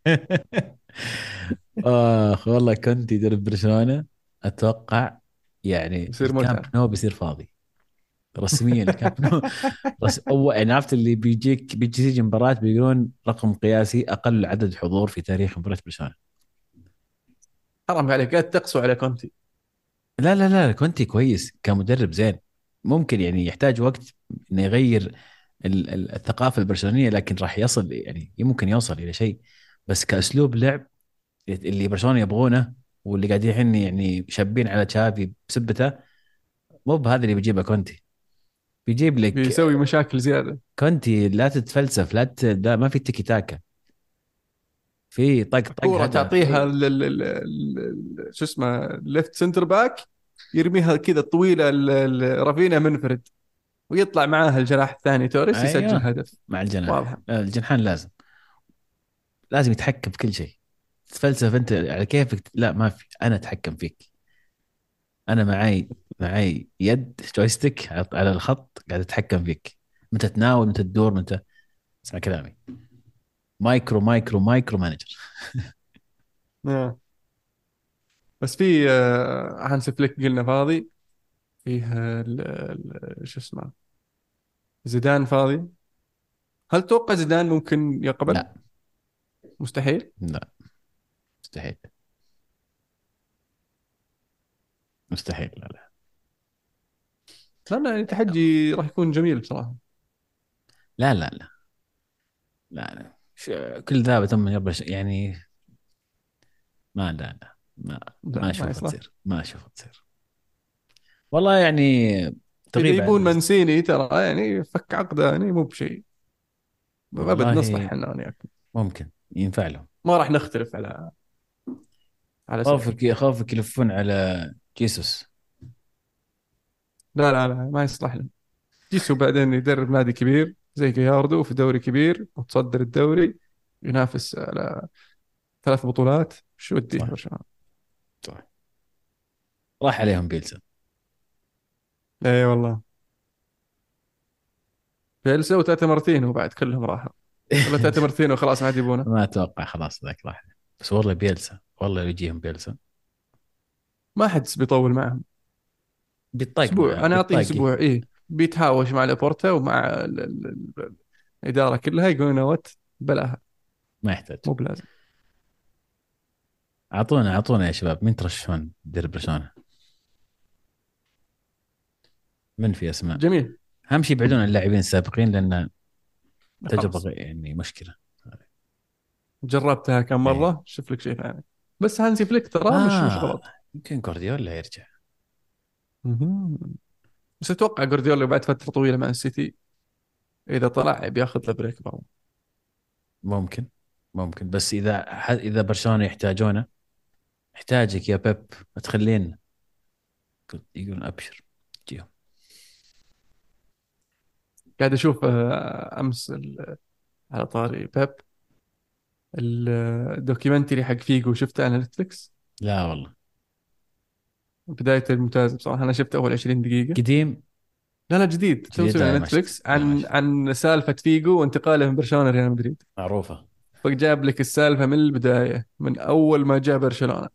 اخ والله كنت يدرب برشلونة. أتوقع يعني يصير متعة. نو بيصير فاضي. رسميا الكامب نو. رس... يعني عرفت اللي بيجيك بيجي مباراة بيقولون رقم قياسي أقل عدد حضور في تاريخ مباراة برشلونة. حرام عليك قاعد تقسو على كونتي. لا لا لا كونتي كويس كمدرب زين. ممكن يعني يحتاج وقت إنه يغير الثقافة البرشلونية لكن راح يصل يعني ممكن يوصل إلى شيء. بس كأسلوب لعب اللي برشلونة يبغونه واللي قاعدين الحين يعني شابين على تشافي بسبته مو بهذا اللي بيجيبه كونتي. بيجيب لك بيسوي مشاكل زيادة. كونتي لا تتفلسف لا, ت... لا ما في تيكي تاكا في طق طق كورة تعطيها شو اسمه left center back يرميها كذا طويله رافينا منفرد. ويطلع معاه الجناح الثاني توريس أيوة. يسجل هدف. مع الجناح. واضح. الجنحان لازم. لازم يتحكم بكل شيء. تفلسف أنت على كيفك. لا ما في. أنا أتحكم فيك. أنا معي معي يد joystick على الخط قاعد أتحكم فيك. متى تناول متى تدور متى اسمع كلامي. micro micro micro manager. نعم. بس في آه، هانس فليك قلنا فاضي. فيه شو اسمه زيدان فاضي؟ هل توقع زيدان ممكن يقبل؟ لا. مستحيل؟ لا. مستحيل. مستحيل لا لا. لا التحدي راح يكون جميل بصراحة. لا لا لا. لا, لا. كل ذا بتم يربش يعني ما لا لا. ما ما أشوف تصير. ما أشوف تصير. والله يعني تقريبا يبون منسيني ترى يعني فك عقده يعني مو بشيء ابد نصلح إحنا وياك ممكن ينفع لهم. ما راح نختلف على على خوفك خوفك يلفون على جيسوس. لا لا لا ما يصلح له جيسو بعدين يدرب نادي كبير زي جياردو في دوري كبير وتصدر الدوري ينافس على ثلاث بطولات. شو ودي برشلونه راح عليهم بيلسا. اي والله. بيلسا وتاتا مارتينو بعد كلهم راحوا. ولا تاتا مارتينو خلاص ما عاد يبونه. ما أتوقع خلاص ذاك راح. بس والله بيلسا. والله يجيهم بيلسا. ما حد بيطول معهم. بيطق أسبوع. أنا اعطيه أسبوع. إيه. بيتهاوش مع لابورتا ومع الإدارة كلها يقولون وات بلاها. ما يحتاج. مو بلازم. اعطونا أعطونا يا شباب. مين ترشحون؟ يدير برشلونة؟ من في أسماء؟ جميل. أهم شيء يبعدون اللاعبين السابقين لأن تجربة يعني مشكلة. جربتها كم مرة إيه. شوف لك شيء ثاني. بس هانسي فليك ترى آه. مش مش غلط. يمكن جوارديولا يرجع. بس أتوقع جوارديولا بعد فترة طويلة مع السيتي إذا طلع بياخذ له break برضه. ممكن. ممكن. بس إذا إذا برشلونة يحتاجونه يحتاجك يا بيب ما تخلينا يقولون أبشر. جيهم. قاعد أشوف آه، أمس على طاري بيب ال documentary حق فيجو شفته على نتفلكس لا والله. بداية الممتاز بصراحة أنا شفت أول 20 دقيقة. قديم؟ لا لا جديد. توسع على نتفلكس عن عن سالفة فيجو وانتقاله من برشلونة لريال مدريد. معروفة. فجاب لك السالفة من البداية من أول ما جاء برشلونة.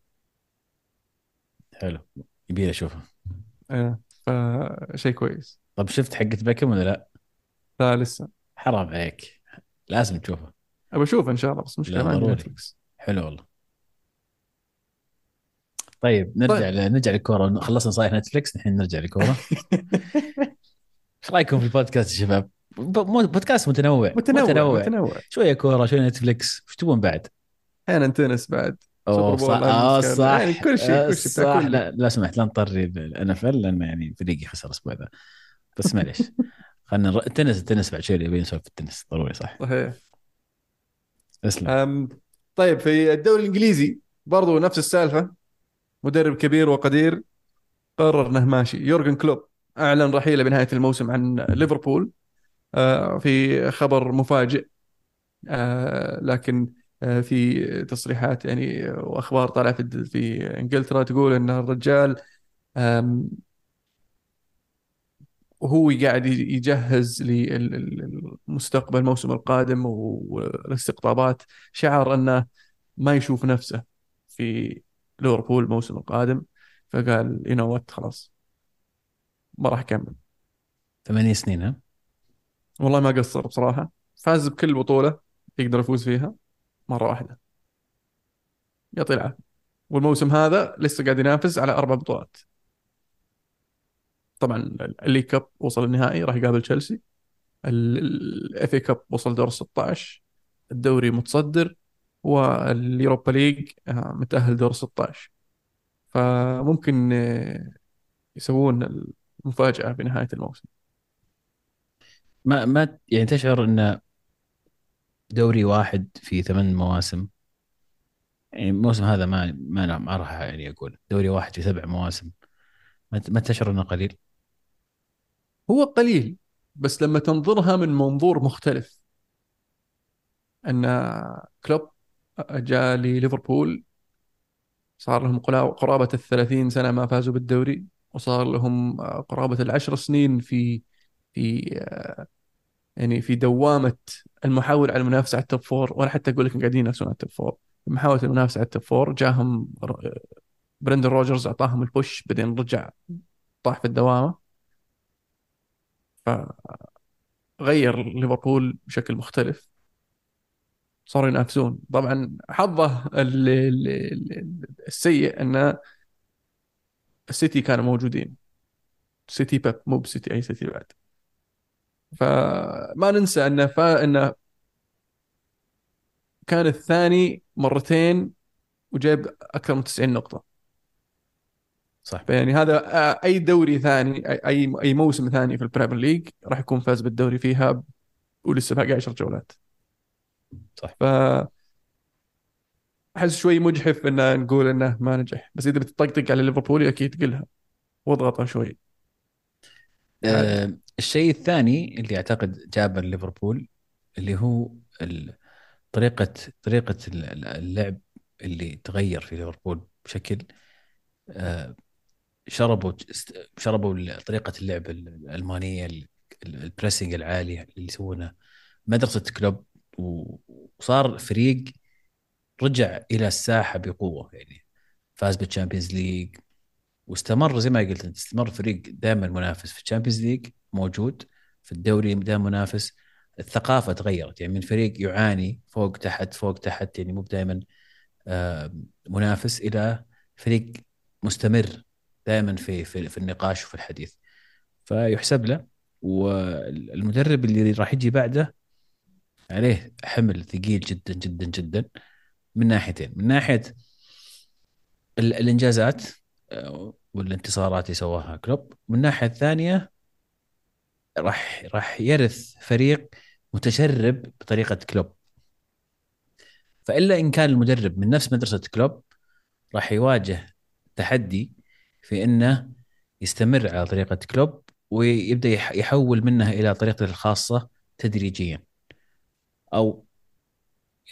حلو. يبي أشوفه. إيه فشيء كويس. طب شفت حقة بكم ولا لا؟ لا لسه حرام عليك. لازم تشوفه. أبى أشوفه إن شاء الله بس مشكله ما عندي نتفلكس حلو والله. طيب نرجع طيب. نرجع للكورة. خلصنا صحيح نتفلكس الحين نرجع للكورة. إيش رأيكم في البودكاست يا شباب؟ بودكاست متنوع. متنوع متنوع, متنوع. شوية كورة شوية نتفلكس وش تبون بعد؟ أحيانا تنس بعد. أوه صح. آه صح. يعني كل شيء كل شيء صح. لا, لو سمحت لا نطري ال NFL لأن يعني فريقي خسر الأسبوع ذا بس معليش. خلينا نر... التنس التنس بعد شوي نبي نسولف في التنس ضروري صح؟ صحيح. اسلم. طيب في الدوري الإنجليزي برضو نفس السالفة مدرب كبير وقدير قرر إنه ماشي. يورجن كلوب أعلن رحيله بنهاية الموسم عن ليفربول آه، في خبر مفاجئ آه، لكن آه، في تصريحات يعني وأخبار طالعة في إنجلترا تقول إن الرجال وهو قاعد يجهز للمستقبل الموسم القادم والاستقطابات. شعر أنه ما يشوف نفسه في ليفربول الموسم القادم فقال you know what خلاص ما راح أكمل. ثمانية سنين ها؟ والله ما قصر بصراحة. فاز بكل بطولة يقدر يفوز فيها مرة واحدة. يعطيه العافية. والموسم هذا لسه قاعد ينافس على أربع بطولات. طبعا ال League Cup وصل النهائي راح يقابل تشيلسي. ال FA Cup وصل دور 16 الدوري متصدر وال Europa League آه، متأهل دور 16 فممكن آه، يسوون المفاجأة في نهاية الموسم. ما ما يعني تشعر إن دوري واحد في ثمان مواسم؟ يعني الموسم هذا ما ما ما راح يعني أقول. دوري واحد في سبع مواسم. ما تشعر إنه قليل؟ هو قليل بس لما تنظرها من منظور مختلف. أن كلوب جاء لليفربول صار لهم قرابة الثلاثين سنة ما فازوا بالدوري وصار لهم آه، قرابة العشر سنين في في آه، يعني في دوامة المحاولة على المنافسة على ال top four ولا حتى أقول لك قاعدين ينافسون على ال top four محاولة المنافسة على ال top four جاهم ر- برندن روجرز أعطاهم ال push بعدين رجع طاح في الدوامة. فغير ليفربول بشكل مختلف. صاروا ينافسون. طبعا حظه ال- ال- ال- السيء أن السيتي كانوا موجودين. سيتي بيب مو بسيتي أي سيتي بعد. فما ننسى انه فا انه كان الثاني مرتين وجاب أكثر من 90 نقطة. صح. فيعني هذا آه، أي دوري ثاني أي أي أي موسم ثاني في ال Premier League راح يكون فاز بالدوري فيها ولسه باقي 10 جولات. صح. ف أحس شوي مجحف ان نقول إنه ما نجح. بس إذا بتطقطق على ليفربول أكيد قلها. واضغطه شوي. آه الشيء الثاني اللي أعتقد جابه ليفربول اللي هو ال- ال- اللعب اللي تغير في ليفربول بشكل آه شربوا شربوا طريقة اللعب الألمانية ال- ال pressing العالي اللي يسوونه. مدرسة كلوب وصار فريق رجع إلى الساحة بقوة يعني. فاز بال Champions League واستمر زي ما قلت أنت استمر فريق دائما منافس. في ال Champions League موجود في الدوري دائما منافس. الثقافة تغيرت يعني من فريق يعاني فوق تحت فوق تحت يعني مو دائما منافس إلى فريق مستمر. دائما في في, في النقاش وفي الحديث. فيحسب له والمدرب اللي راح يجي بعده عليه حمل ثقيل جدا جدا جدا. من ناحيتين. من ناحية ال- الإنجازات آه، والانتصارات اللي سواها كلوب. من الناحيه الثانية راح راح يرث فريق متشرب بطريقة كلوب. فإلا إن كان المدرب من نفس مدرسة كلوب راح يواجه تحدي في إنه يستمر على طريقة كلوب ويبدأ يح- يحول منها إلى طريقته الخاصة تدريجيا. أو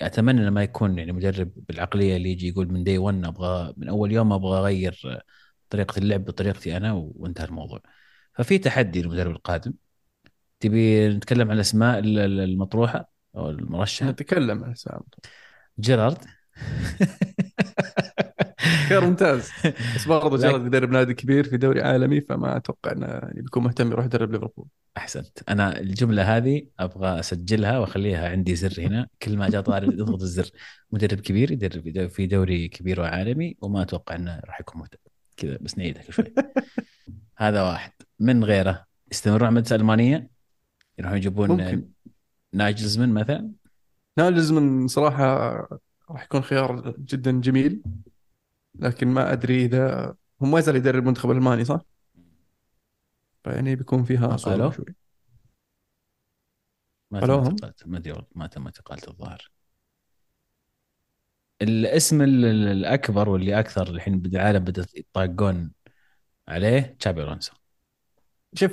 أتمنى إنه ما يكون يعني مدرب بالعقلية اللي يجي يقول من دي 1 أبغى من أول يوم أبغى أغير طريقة اللعب بطريقتي أنا وانتهى الموضوع. ففي تحدي للمدرب القادم. تبي نتكلم عن الأسماء ال- ال- المطروحة أو المرشحة؟ نتكلم عن سام جيرارد. خيار ممتاز. بس برضه جرد يدرب نادي كبير في دوري عالمي فما أتوقع إنه يعني بيكون مهتم يروح يدرب ليفربول. أحسنت. أنا الجملة هذه أبغى أسجلها وأخليها عندي زر هنا. كل ما جاء طاري اضغط الزر. مدرب كبير يدرب في دوري كبير وعالمي وما أتوقع إنه راح يكون مهتم. كذا بس نعيدها كل شوي. هذا واحد. من غيره؟ يستمرون على المدرسة الالمانيه يروحون يجيبون ممكن. ناجلزمن مثلا؟ ناجزمن صراحة راح يكون خيار جدا جميل. لكن ما أدري إذا هم ما يزال يدرب المنتخب الالماني صح؟ فيعني بيكون فيها قالوا؟ شوي ما تم ما أدري ما تم اعتقالته الظاهر الاسم ال- ال- الأكبر واللي أكثر الحين بالعالم بدات يطاقون عليه تشابي ألونسو شوف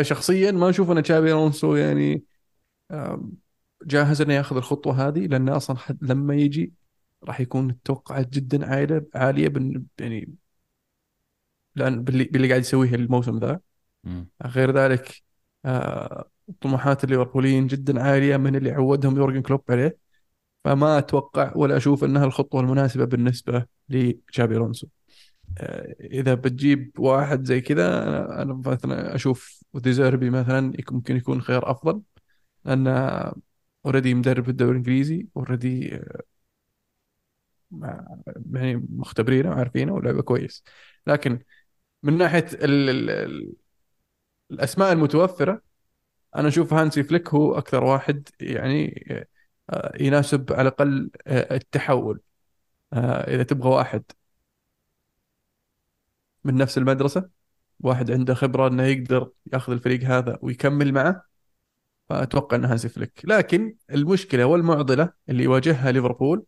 شخصيا ما أشوف أن تشابي ألونسو يعني جاهز انه ياخذ الخطوة هذه لأن أصلا حد لما يجي راح يكون التوقعات جدا عالية عالية بن- يعني لأن باللي, باللي قاعد يسويه الموسم ذا. غير ذلك آه، طموحات الليفربوليين جدا عالية من اللي عودهم يورجن كلوب عليه. فما أتوقع ولا أشوف إنها الخطوة المناسبة بالنسبة لتشابي ألونسو. آه، إذا بتجيب واحد زي كذا أنا مثلا أشوف ديزيربي مثلا ممكن يكون خيار أفضل. لأن already مدرب في الدوري الإنجليزي already يعني مختبرينه وعارفينه ولعبه كويس. لكن من ناحية ال ال ال الأسماء المتوفرة أنا أشوف هانسي فليك هو أكثر واحد يعني آه، يناسب على الأقل آه، التحول آه، إذا تبغى واحد من نفس المدرسة واحد عنده خبرة إنه يقدر يأخذ الفريق هذا ويكمل معه فأتوقع انه هانسي فليك. لكن المشكلة والمعضلة اللي يواجهها ليفربول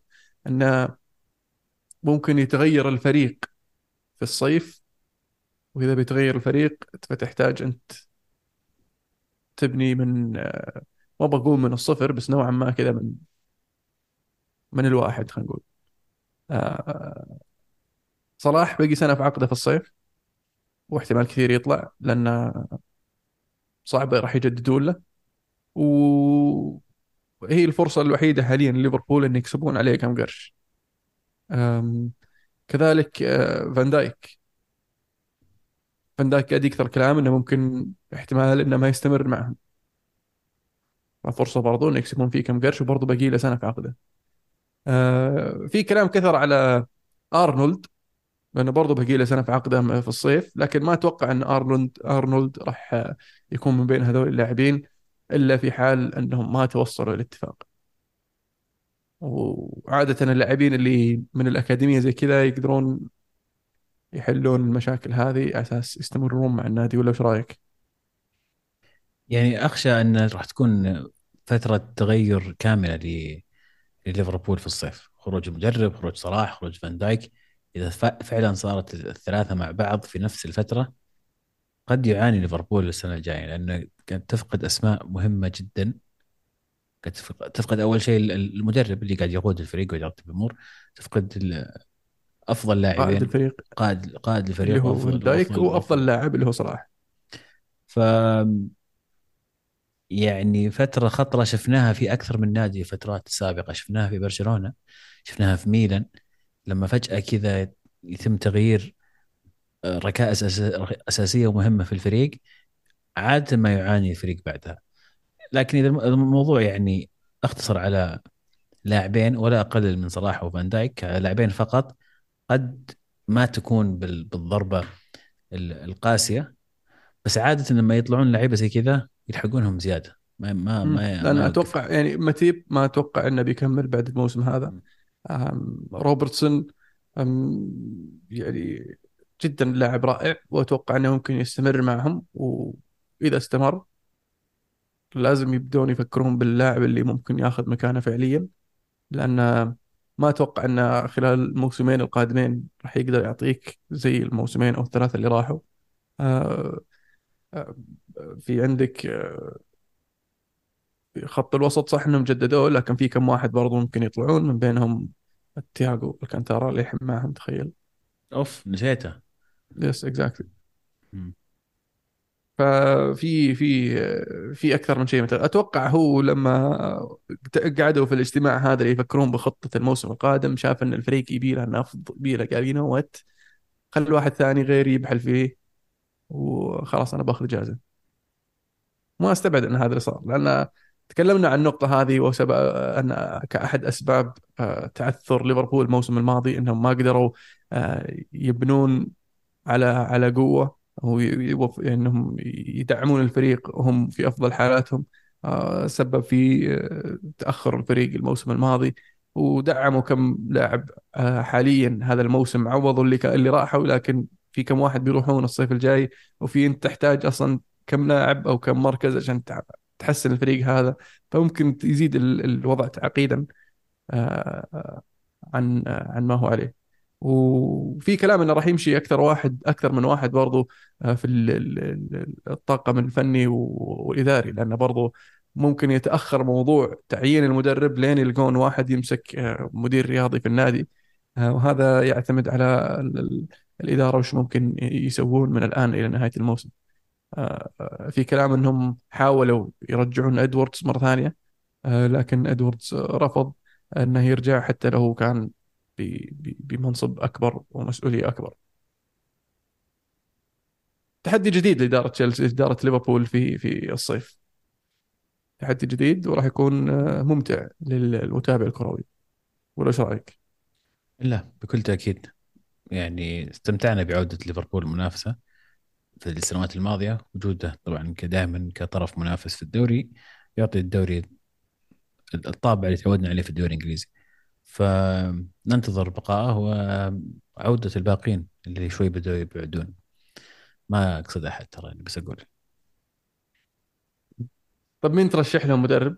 إنه ممكن يتغير الفريق في الصيف. وإذا بيتغير الفريق فتحتاج أنت تبني من آه، ما بقول من الصفر بس نوعا ما كذا من من الواحد خلينا نقول. آه، صلاح بقي سنة في عقده في الصيف واحتمال كثير يطلع لأن صعب راح يجددون له. وهي الفرصة الوحيدة حاليا لليفربول إن يكسبون عليه كم قرش. كذلك فان دايك فان دايك قاعد يكثر كلام إنه ممكن احتمال إنه ما يستمر معهم. ففرصه برضو إنه يكسبون فيه كم قرش وبرضه باقي له سنة في عقده. آه، في كلام كثر على ارنولد لأنه برضه باقي له سنة في عقده في الصيف لكن ما أتوقع إن ارنولد ارنولد راح يكون من بين هذول اللاعبين إلا في حال إنهم ما توصلوا لاتفاق وعادة اللاعبين اللي من الأكاديمية زي كذا يقدرون يحلون المشاكل هذه على أساس يستمرون مع النادي ولا إيش رأيك؟ يعني أخشى أن راح تكون فترة تغير كاملة لليفربول في الصيف. خروج المدرب خروج صلاح خروج فان دايك. إذا فعلا صارت الثلاثة مع بعض في نفس الفترة قد يعاني ليفربول السنة الجاية لأنه قد تفقد أسماء مهمة جدا. قد تفق- تفقد أول شيء ال- المدرب اللي قاعد يقود الفريق ويرتب الأمور تفقد أفضل قائد لاعبين الفريق. قائد قائد اللي الفريق هو فان دايك وافضل لاعب اللي هو صلاح. ف يعني فترة خطرة شفناها في أكثر من نادي فترات سابقة. شفناها في برشلونة شفناها في ميلان. لما فجأة كذا يتم تغيير آه، ركائز أساسية ومهمة في الفريق عادة ما يعاني الفريق بعدها. لكن الم- الموضوع يعني أختصر على لاعبين ولا أقلل من صلاح وفان دايك لاعبين فقط قد ما تكون بال- بالضربة ال- القاسية. بس عادة لما يطلعون لعيبة زي كذا يلحقونهم زيادة. ما ما. ما, يوقف أتوقع يعني متيب ما أتوقع إنه بيكمل بعد الموسم هذا. روبرتسون يعني جدا لاعب رائع وأتوقع إنه ممكن يستمر معهم وإذا استمر لازم يبدون يفكرون باللاعب اللي ممكن ياخذ مكانه فعليا لأن ما أتوقع انه خلال الموسمين القادمين راح يقدر يعطيك زي الموسمين أو الثلاثة اللي راحوا. آه، آه، في عندك آه، خط الوسط صح إنهم جددوه لكن في كم واحد برضو ممكن يطلعون من بينهم تياجو ألكانتارا اللي معهم تخيل. أوف نسيته. yes exactly. ففي في في أكثر من شيء مثلا أتوقع هو لما قعدوا في الاجتماع هذا اللي يفكرون بخطة الموسم القادم شاف إن الفريق يبي له نفض يبي له قال you know what خل واحد ثاني غيري يبحل فيه وخلاص أنا باخذ اجازه ما أستبعد إن هذا اللي صار لأن تكلمنا عن النقطة هذه وسبب أن كأحد أسباب آه، تعثر ليفربول الموسم الماضي إنهم ما قدروا آه، يبنون على على قوة. أو ي- يوف- إنهم يدعمون الفريق وهم في أفضل حالاتهم. آه، سبب في آه، تأخر الفريق الموسم الماضي ودعموا كم لاعب آه، حاليا هذا الموسم عوضوا اللي ك- اللي راحوا لكن في كم واحد بيروحون الصيف الجاي وفي أنت تحتاج أصلا كم لاعب أو كم مركز عشان تحسن الفريق هذا. فممكن يزيد ال- الوضع تعقيدا عن عن ما هو عليه. وفي كلام إنه راح يمشي أكثر واحد أكثر من واحد برضو آه، في ال- ال- ال- الطاقم الفني والإداري لأنه برضو ممكن يتأخر موضوع تعيين المدرب لين يلقون واحد يمسك آه، مدير رياضي في النادي. آه، وهذا يعتمد على ال- ال- الإدارة وش ممكن يسوون من الآن إلى نهاية الموسم. في كلام إنهم حاولوا يرجعون ادواردز مرة ثانية لكن ادواردز رفض إنه يرجع حتى لو كان بمنصب أكبر ومسؤولية أكبر. تحدي جديد لإدارة تشيلسي إدارة ليفربول في في الصيف. تحدي جديد وراح يكون آه، ممتع للمتابع الكروي. ولا إيش رأيك؟ لا بكل تأكيد يعني استمتعنا بعودة ليفربول المنافسه في السنوات الماضية وجودة طبعا دائما كطرف منافس في الدوري يعطي الدوري الطابع اللي تعودنا عليه في الدوري الإنجليزي فننتظر بقائه وعودة الباقين اللي شوي بدأوا يبعدون. ما أقصد أحد ترى بس أقول. طب مين ترشح لهم مدرب؟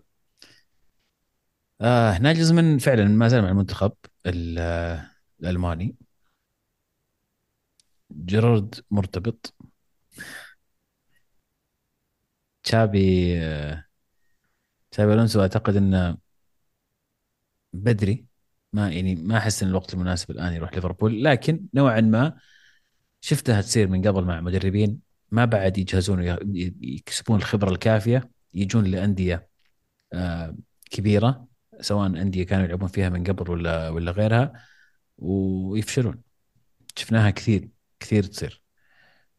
آه ناجزمان فعلا ما زال مع المنتخب ال- الألماني. جيرارد مرتبط. تشابي آه، تشابي ألونسو أعتقد إنه بدري. ما يعني ما أحس إن الوقت المناسب الآن يروح ليفربول لكن نوعا ما شفتها تصير من قبل مع مدربين ما بعد يجهزون يكسبون الخبرة الكافية يجون لأندية آه، كبيرة سواء أندية كانوا يلعبون فيها من قبل ولا ولا غيرها ويفشلون. شفناها كثير كثير تصير.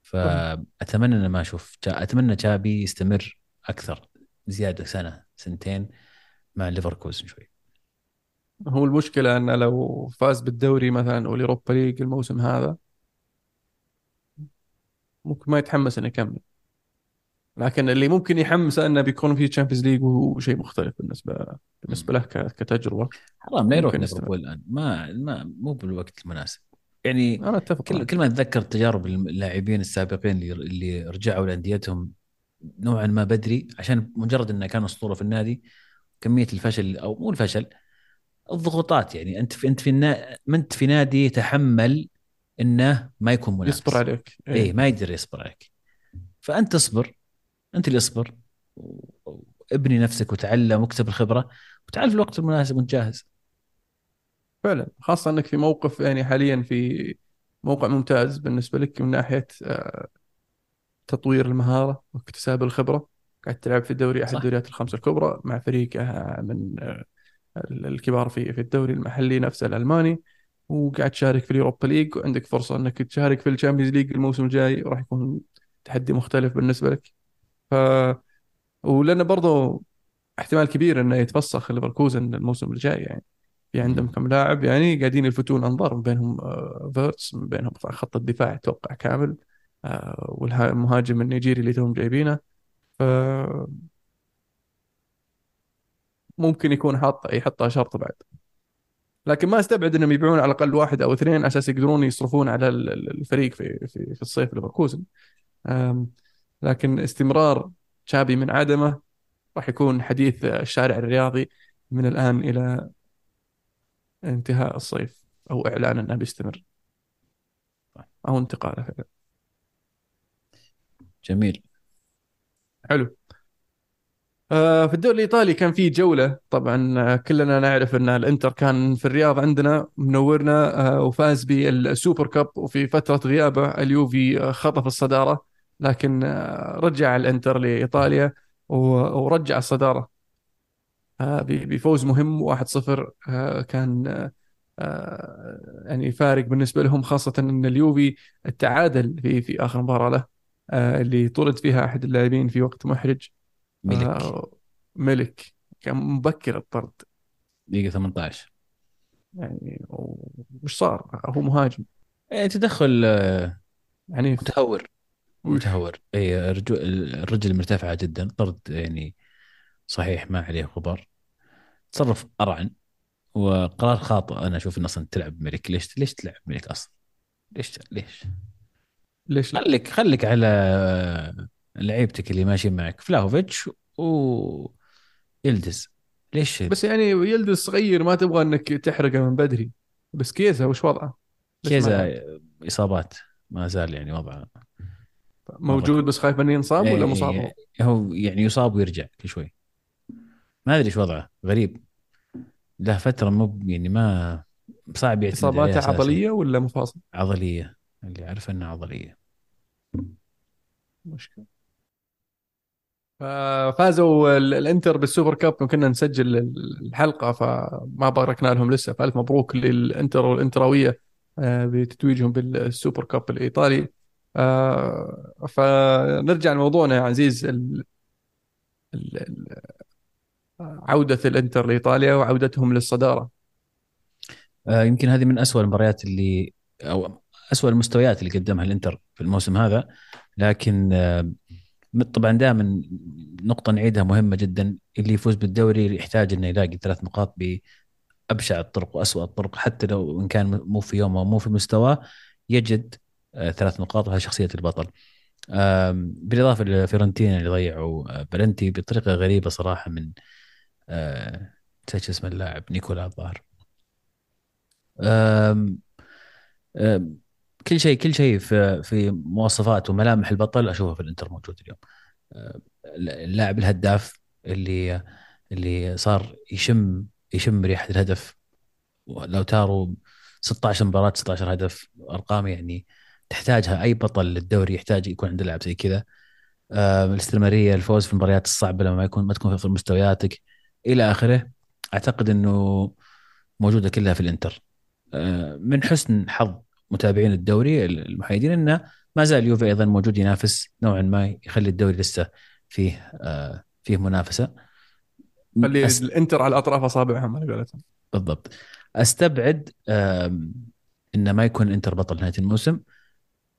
فأتمنى إن ما أشوف أتمنى تشابي يستمر أكثر زيادة سنة سنتين مع ليفركوزن شوي. هو المشكلة انه لو فاز بالدوري مثلا وال Europa League الموسم هذا ممكن ما يتحمس إنه يكمل لكن اللي ممكن يحمسه أنه بيكون في Champions League وهو شيء مختلف بالنسبة بالنسبة له كتجربة حرام لا يروح. ليفربول الآن ما ما مو بالوقت المناسب يعني أنا أتفق كل. كل ما أتذكر تجارب اللاعبين السابقين اللي اللي رجعوا لأنديتهم نوعا ما بدري عشان مجرد إنه كان أسطورة في النادي كمية الفشل أو مو الفشل الضغوطات يعني. أنت في أنت في النا... ما انت في نادي يتحمل إنه ما يكون منافس. يصبر عليك. إيه. ما يقدر يصبر عليك. فأنت اصبر. أنت اللي اصبر. وابني نفسك وتعلم واكتب الخبرة وتعال في الوقت المناسب وانت جاهز فعلا. خاصة إنك في موقف يعني حاليا في موقع ممتاز بالنسبة لك من ناحية آه، تطوير المهارة واكتساب الخبرة. قاعد تلعب في الدوري أحد. الدوريات الخمسة الكبرى مع فريق من آه، الكبار في في الدوري المحلي نفسه الألماني وقاعد تشارك في ال Europa League وعندك فرصة إنك تشارك في ال Champions League الموسم الجاي وراح يكون تحدي مختلف بالنسبة لك. ف ولأنه برضو احتمال كبير إنه يتفسخ ليفركوزن الموسم الجاي يعني. في عندهم. كم لاعب يعني قاعدين يلفتون أنظار من بينهم آه، فيرتس من بينهم خط الدفاع أتوقع كامل آه، والمهاجم النيجيري اللي توهم جايبينه. ف ممكن يكون حاط يحطها شرط بعد. لكن ما استبعد إنهم يبيعون على الأقل واحد أو اثنين على أساس يقدرون يصرفون على ال- ال- الفريق في في في الصيف ليفركوزن. لكن استمرار تشابي من عدمه راح يكون حديث الشارع الرياضي من الآن إلى انتهاء الصيف أو إعلان انه بيستمر. أو انتقاله. فعلا جميل. حلو. في الدوري الإيطالي كان في جولة. طبعا آه، كلنا نعرف إن الإنتر كان في الرياض عندنا منورنا آه، وفاز بالسوبر كاب وفي فترة غيابه اليوفي آه، خطف الصدارة. لكن آه، رجع الإنتر لإيطاليا ورجع الصدارة آه، بفوز مهم. 1-0 آه، كان آه، آه، يعني فارق بالنسبة لهم خاصة إن اليوفي تعادل في في آخر مباراة له آه، اللي طرد فيها أحد اللاعبين في وقت محرج. ملك. آه، ملك. كان مبكر الطرد. دقيقة 18 يعني وش صار؟ هو مهاجم. إيه تدخل عنيف. متهور؟ متهور. اي الرجل مرتفعة جدا. طرد يعني صحيح ما عليه غبار تصرف أرعن. وقرار خاطئ. أنا أشوف إنه أصلا تلعب ميليك. ليش ليش تلعب ميليك أصلا؟ ليش ليش؟ ليش خليك خليك على لعيبتك اللي ماشيين معك. فلاهوفيتش ويلدز ليش بس يعني يلدز صغير ما تبغى إنك تحرقه من بدري. بس كيزا وش وضعه؟ كيزا؟ إصابات. ما زال يعني وضعه. موجود بس خايف انه ينصاب ولا إيه، مصاب؟ هو؟ يعني يصاب ويرجع كل شوي. ما أدري إيش وضعه. غريب. له فترة مو يعني ما صعب يعتمد إصاباته. عضلية ولا مفاصل؟ عضلية. اللي اعرف إنها عضلية. مشكلة. ففازوا ال- الانتر بال Super Cup كنا نسجل الحلقة فما باركنا لهم لسه. فألف مبروك للانتر والانتراوية آه، بتتويجهم بال Super Cup الإيطالي. آه، فنرجع لموضوعنا يا عزيز. عودة الانتر لإيطاليا وعودتهم للصدارة. آه، يمكن هذه من أسوأ المباريات اللي أو أسوأ المستويات اللي قدمها الانتر في الموسم هذا. لكن طبعا دائما نقطة نعيدها مهمة جدا اللي يفوز بالدوري يحتاج إنه يلاقي ثلاث نقاط بأبشع الطرق وأسوأ الطرق حتى لو إن كان مو في يومه ومو في مستواه يجد آه، ثلاث نقاط وهذه شخصية البطل. آم، بالإضافة لفيرنتينا اللي ضيعوا آه، بلنتي بطريقة غريبة صراحة من آه، نسيت شو اسم اللاعب نيكولا الظاهر. كل شيء كل شيء في في مواصفات وملامح البطل أشوفه في الإنتر موجود اليوم. آه، اللاعب الهداف اللي اللي صار يشم يشم ريحة الهدف. لو تارو 16 مباراة 16 هدف. أرقام يعني تحتاجها أي بطل للدوري يحتاج يكون عنده لاعب زي كذا. آه، الاستمراريه الفوز في المباريات الصعبة لما ما يكون ما تكون في مستوياتك. إلى آخره. أعتقد إنه موجودة كلها في الإنتر. آه، من حسن حظ متابعين الدوري المحايدين إنه ما زال اليوفي أيضا موجود ينافس نوعا ما يخلي الدوري لسه فيه آه، فيه منافسة. خلي أس- الإنتر على اطراف أصابعهم على قولتهم. بالضبط. أستبعد إنه ما يكون إنتر بطل نهاية الموسم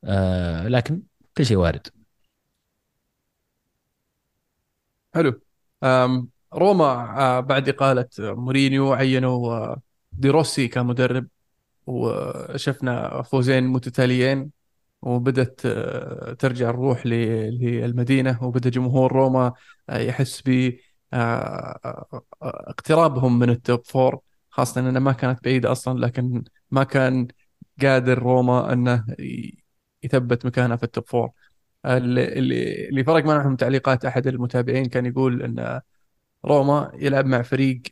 آه، لكن كل شيء وارد. حلو. روما آه، بعد إقالة مورينيو عينوا آه، دي روسي كمدرب. وشفنا فوزين متتاليين وبدت آه، ترجع الروح ل- للمدينة وبدأ جمهور روما آه، يحس ب آه، اقترابهم من ال top four. خاصة أنها ما كانت بعيدة أصلا لكن ما كان قادر روما أنه ي- يثبت مكانها في ال top four. اللي فرق معهم تعليقات أحد المتابعين كان يقول أن روما يلعب مع فريق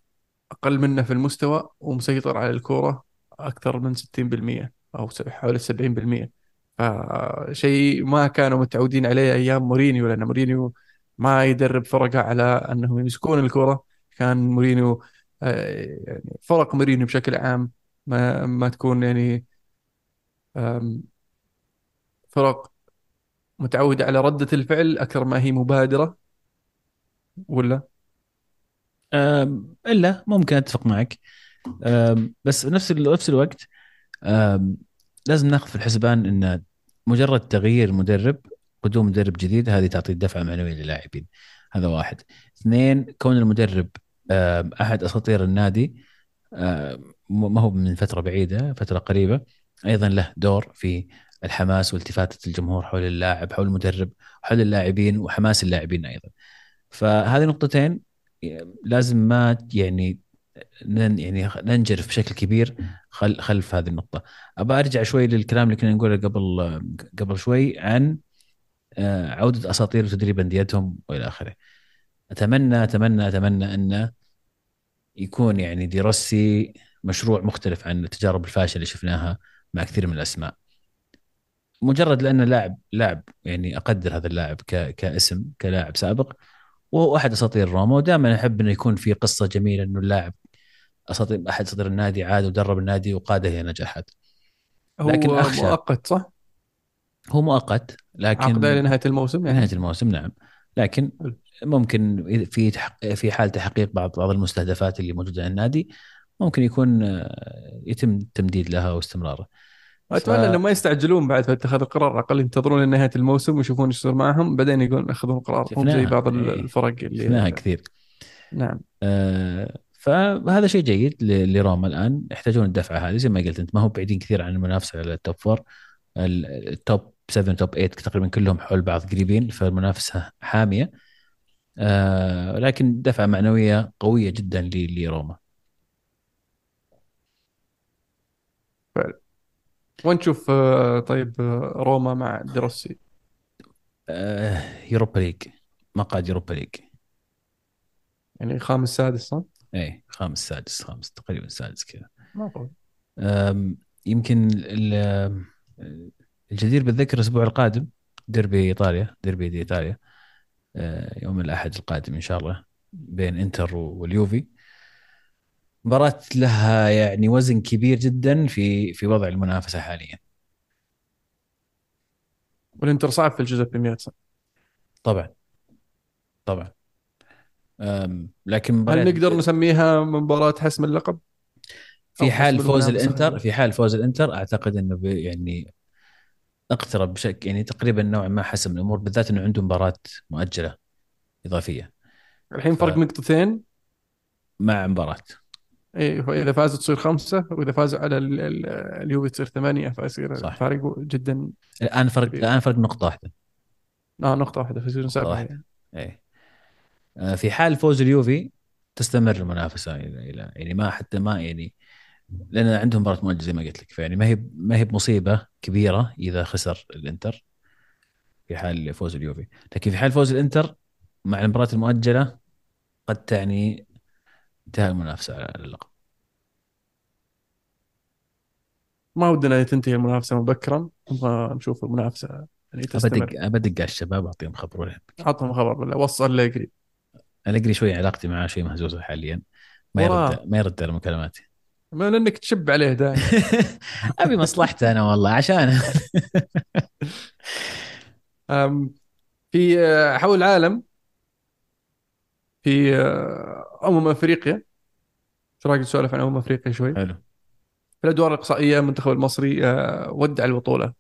أقل منه في المستوى ومسيطر على الكورة. أكثر من 60% أو س- حوالي 70% فشيء ما كانوا متعودين عليه أيام مورينيو لأن مورينيو ما يدرب فرقة على أنهم يمسكون الكرة. كان مورينيو آه، يعني فرق مورينيو بشكل عام ما ما تكون يعني فرق متعودة على ردة الفعل أكثر ما هي مبادرة. ولا؟ إلا ممكن أتفق معك. بس نفس نفس الوقت لازم ناخذ في الحسبان إن مجرد تغيير مدرب قدوم مدرب جديد هذه تعطي دفعة معنوية للاعبين. هذا واحد. اثنين كون المدرب أحد أساطير النادي ما هو من فترة بعيدة فترة قريبة أيضا له دور في الحماس والتفاتة الجمهور حول اللاعب حول المدرب حول اللاعبين وحماس اللاعبين أيضا. فهذه نقطتين لازم ما يعني يعني ننجرف بشكل كبير خل خلف هذه النقطة. أبى أرجع شوي للكلام اللي كنا نقوله قبل قبل شوي عن آه، عودة أساطير تدريب أنديتهم وإلى آخره. أتمنى أتمنى أتمنى أنه يكون يعني دي روسي مشروع مختلف عن التجارب الفاشلة اللي شفناها مع كثير من الأسماء. مجرد لأنه لاعب لاعب يعني أقدر هذا اللاعب ك كاسم كلاعب سابق وهو أحد أساطير روما ودائما أحب انه يكون في قصة جميلة إنه اللاعب اساطير أحد أساطير النادي عاد ودرب النادي وقاده إلى نجاحات هو لكن أخشى- مؤقت صح؟ هو مؤقت لكن عقده لنهاية الموسم يعني نهاية الموسم نعم لكن. ممكن في في حال تحقيق بعض بعض المستهدفات اللي موجودة عند النادي ممكن يكون آه، يتم التمديد لها واستمراره أتمنى ف- إنهم ما يستعجلون بعد اتخاذ القرار على الاقل ينتظرون لنهايه الموسم ويشوفون إيش يصير معهم بعدين يقولون ياخذون قرار زي. بعض إيه. الفرق اللي شفناها كثير نعم آه، فهذا شيء جيد لروما الآن. يحتاجون الدفعة هذه زي ما قلت أنت. ما هو بعيدين كثير عن المنافسة على ال top four ال- ال top 7 top 8 تقريبا كلهم حول بعض قريبين فالمنافسة حامية. آه لكن دفعة معنوية قوية جدا لروما فعلا. وين تشوف آه، طيب آه، روما مع دي روسي آه Europa League. مقعد Europa League. يعني خامس سادس صح؟ اي خامس سادس خامس تقريبا سادس كذا. يمكن ال- الجدير بالذكر الأسبوع القادم ديربي إيطاليا ديربي دي إيطاليا. أه، يوم الأحد القادم إن شاء الله بين إنتر واليوفي. مباراة لها يعني وزن كبير جدا في في وضع المنافسة حاليا. والإنتر صعب في الجزء صح؟ طبعا. طبعا. لكن هل نقدر نسميها مباراة حسم اللقب؟ في حال فوز الإنتر هذه؟ في حال فوز الإنتر أعتقد إنه يعني اقترب بشكل يعني تقريبا نوعا ما حسم الأمور بالذات إنه عنده مباراة مؤجلة إضافية الحين فرق نقطتين مع مباراة اي فاذا فازوا تصير خمسة وإذا فازوا على ال- ال- اليوفي تصير ثمانية فيصير. فارق جدا الآن فرق. الآن فرق نقطة واحدة آه نقطة واحدة فيصير سبعه. يعني. اي آه، في حال فوز اليوفي تستمر المنافسة إلى إلى يعني ما حتى ما يعني لأن عندهم مباراة مؤجلة زي ما قلت لك. فيعني ما هي ما هي بمصيبة كبيرة إذا خسر الإنتر في حال فوز اليوفي. لكن في حال فوز الإنتر مع المباراة المؤجلة قد تعني انتهاء المنافسة على اللقب. ما ودنا تنتهي المنافسة مبكرا. نبغى نشوف المنافسة يعني تستمر. بدق بدق على الشباب أعطيهم خبر ولا يهمك. عطهم خبر بالله وصل لي قريب. الاقري شوي علاقتي معاه شوي مهزوزة حاليا. ما. يرد ما يرد على مكالماتي. ما لأنك تشب عليه دائما. أبي مصلحته أنا والله عشانه أم، في آه، حول العالم في آه، أمم أفريقيا. إيش رايك نسولف عن أمم أفريقيا شوي؟ حلو. في الأدوار الإقصائية المنتخب المصري آه، ودع البطولة.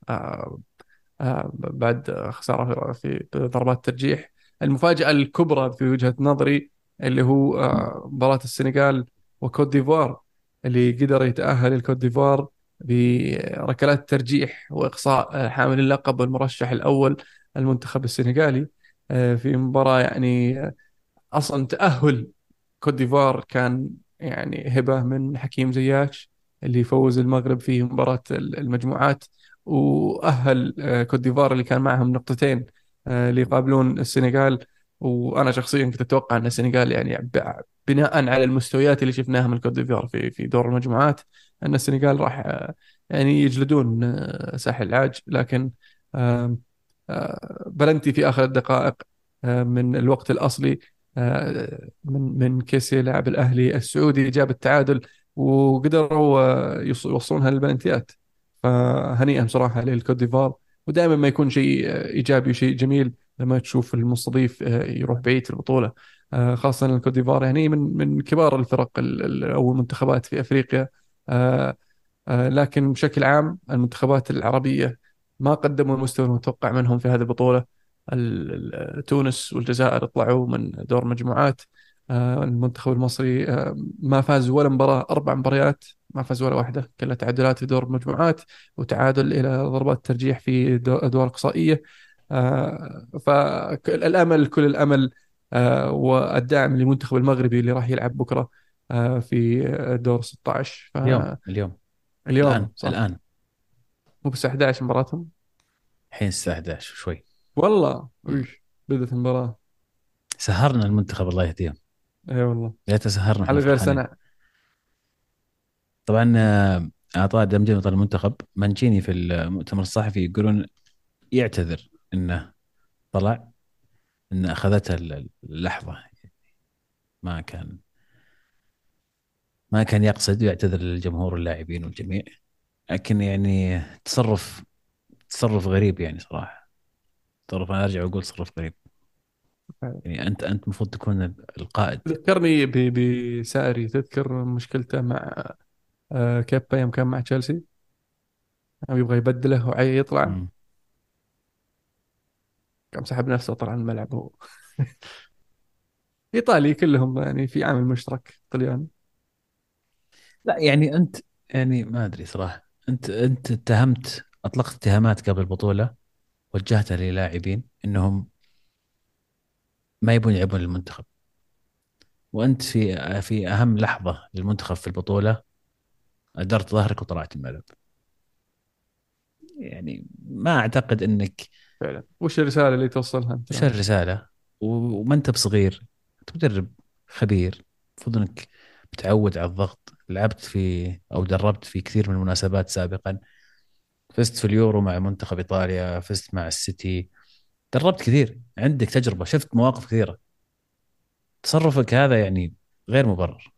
بعد خسارة في ضربات ترجيح. المفاجأة الكبرى في وجهة نظري اللي هو آه، مباراة السنغال وكوت ديفوار اللي قدر يتأهل الكوت ديفوار بركلات ترجيح وإقصاء آه، حامل اللقب والمرشح الأول المنتخب السنغالي آه، في مباراة يعني أصلا تأهل كوت ديفوار كان يعني هبة من حكيم زياش اللي فوز المغرب في مباراة المجموعات وأهل آه، كوت ديفوار اللي كان معهم نقطتين. اللي يقابلون السنغال. وأنا شخصيا كنت أتوقع أن السنغال يعني بناء على المستويات اللي شفناها من كوت ديفوار في في دور المجموعات أن السنغال راح آه، يعني يجلدون آه، ساحل العاج. لكن آه، بلنتي في آخر الدقائق آه، من الوقت الأصلي آه، من من كيسي لاعب الأهلي السعودي جاب التعادل وقدروا آه، يوص- يوصلونها للبلنتيات. فهنيئا صراحة للكوت ديفوار ودائما ما يكون شيء إيجابي وشيء جميل لما تشوف المستضيف آه، يروح بعيد في البطولة. آه، خاصة الكوت ديفوار يعني من من كبار الفرق ال- ال- أو المنتخبات في أفريقيا. آه، لكن بشكل عام المنتخبات العربية ما قدموا المستوى المتوقع منهم في هذه البطولة. ال- ال- تونس والجزائر طلعوا من دور مجموعات. المنتخب المصري آه، ما فاز ولا مباراة أربع مباريات ما فاز ولا واحدة كلها تعادلات في دور المجموعات وتعادل إلى ضربات ترجيح في دو- أدوار إقصائية. آه، فالأمل كل الأمل آه، والدعم للمنتخب المغربي اللي راح يلعب بكرة آه، في دور 16 اليوم اليوم. فاليوم الآن صح. الآن. مو بس 11 مباراتهم؟ الحين الساعة 11 شوي. والله؟ بدت المباراة. سهرنا المنتخب الله يهديهم. اي والله. يا سهرنا على إحنا غير. سنة طبعا آه، أعطاء دمجي بطل المنتخب مانشيني في المؤتمر الصحفي يقولون يعتذر إنه طلع إن أخذته اللحظة. ما كان ما كان يقصد ويعتذر للجمهور واللاعبين والجميع. لكن يعني تصرف تصرف غريب يعني صراحة. تصرف أنا أرجع وأقول تصرف غريب. يعني أنت أنت المفروض تكون القائد. ذكرني ب- بساري تذكر مشكلته مع آه، كيبا يوم كان مع تشيلسي؟ يبغى يبدله وعي يطلع. مم. قام سحب نفسه وطلع من الملعب هو. إيطالي كلهم يعني في عامل مشترك طليان. لا يعني أنت يعني ما أدري صراحة. أنت أنت اتهمت أطلقت اتهامات قبل البطولة وجهتها للاعبين إنهم ما يبون يلعبون للمنتخب. وأنت في في أهم لحظة للمنتخب في البطولة أدرت ظهرك وطلعت الملعب. يعني ما أعتقد إنك فعلا. وش الرسالة اللي توصلها أنت؟ وش الرسالة؟ وما أنت بصغير أنت مدرب خبير المفروض إنك متعود على الضغط. لعبت في أو دربت في كثير من المناسبات سابقا. فزت في اليورو مع منتخب إيطاليا فزت مع السيتي. دربت كثير. عندك تجربة شفت مواقف كثيرة. تصرفك هذا يعني غير مبرر.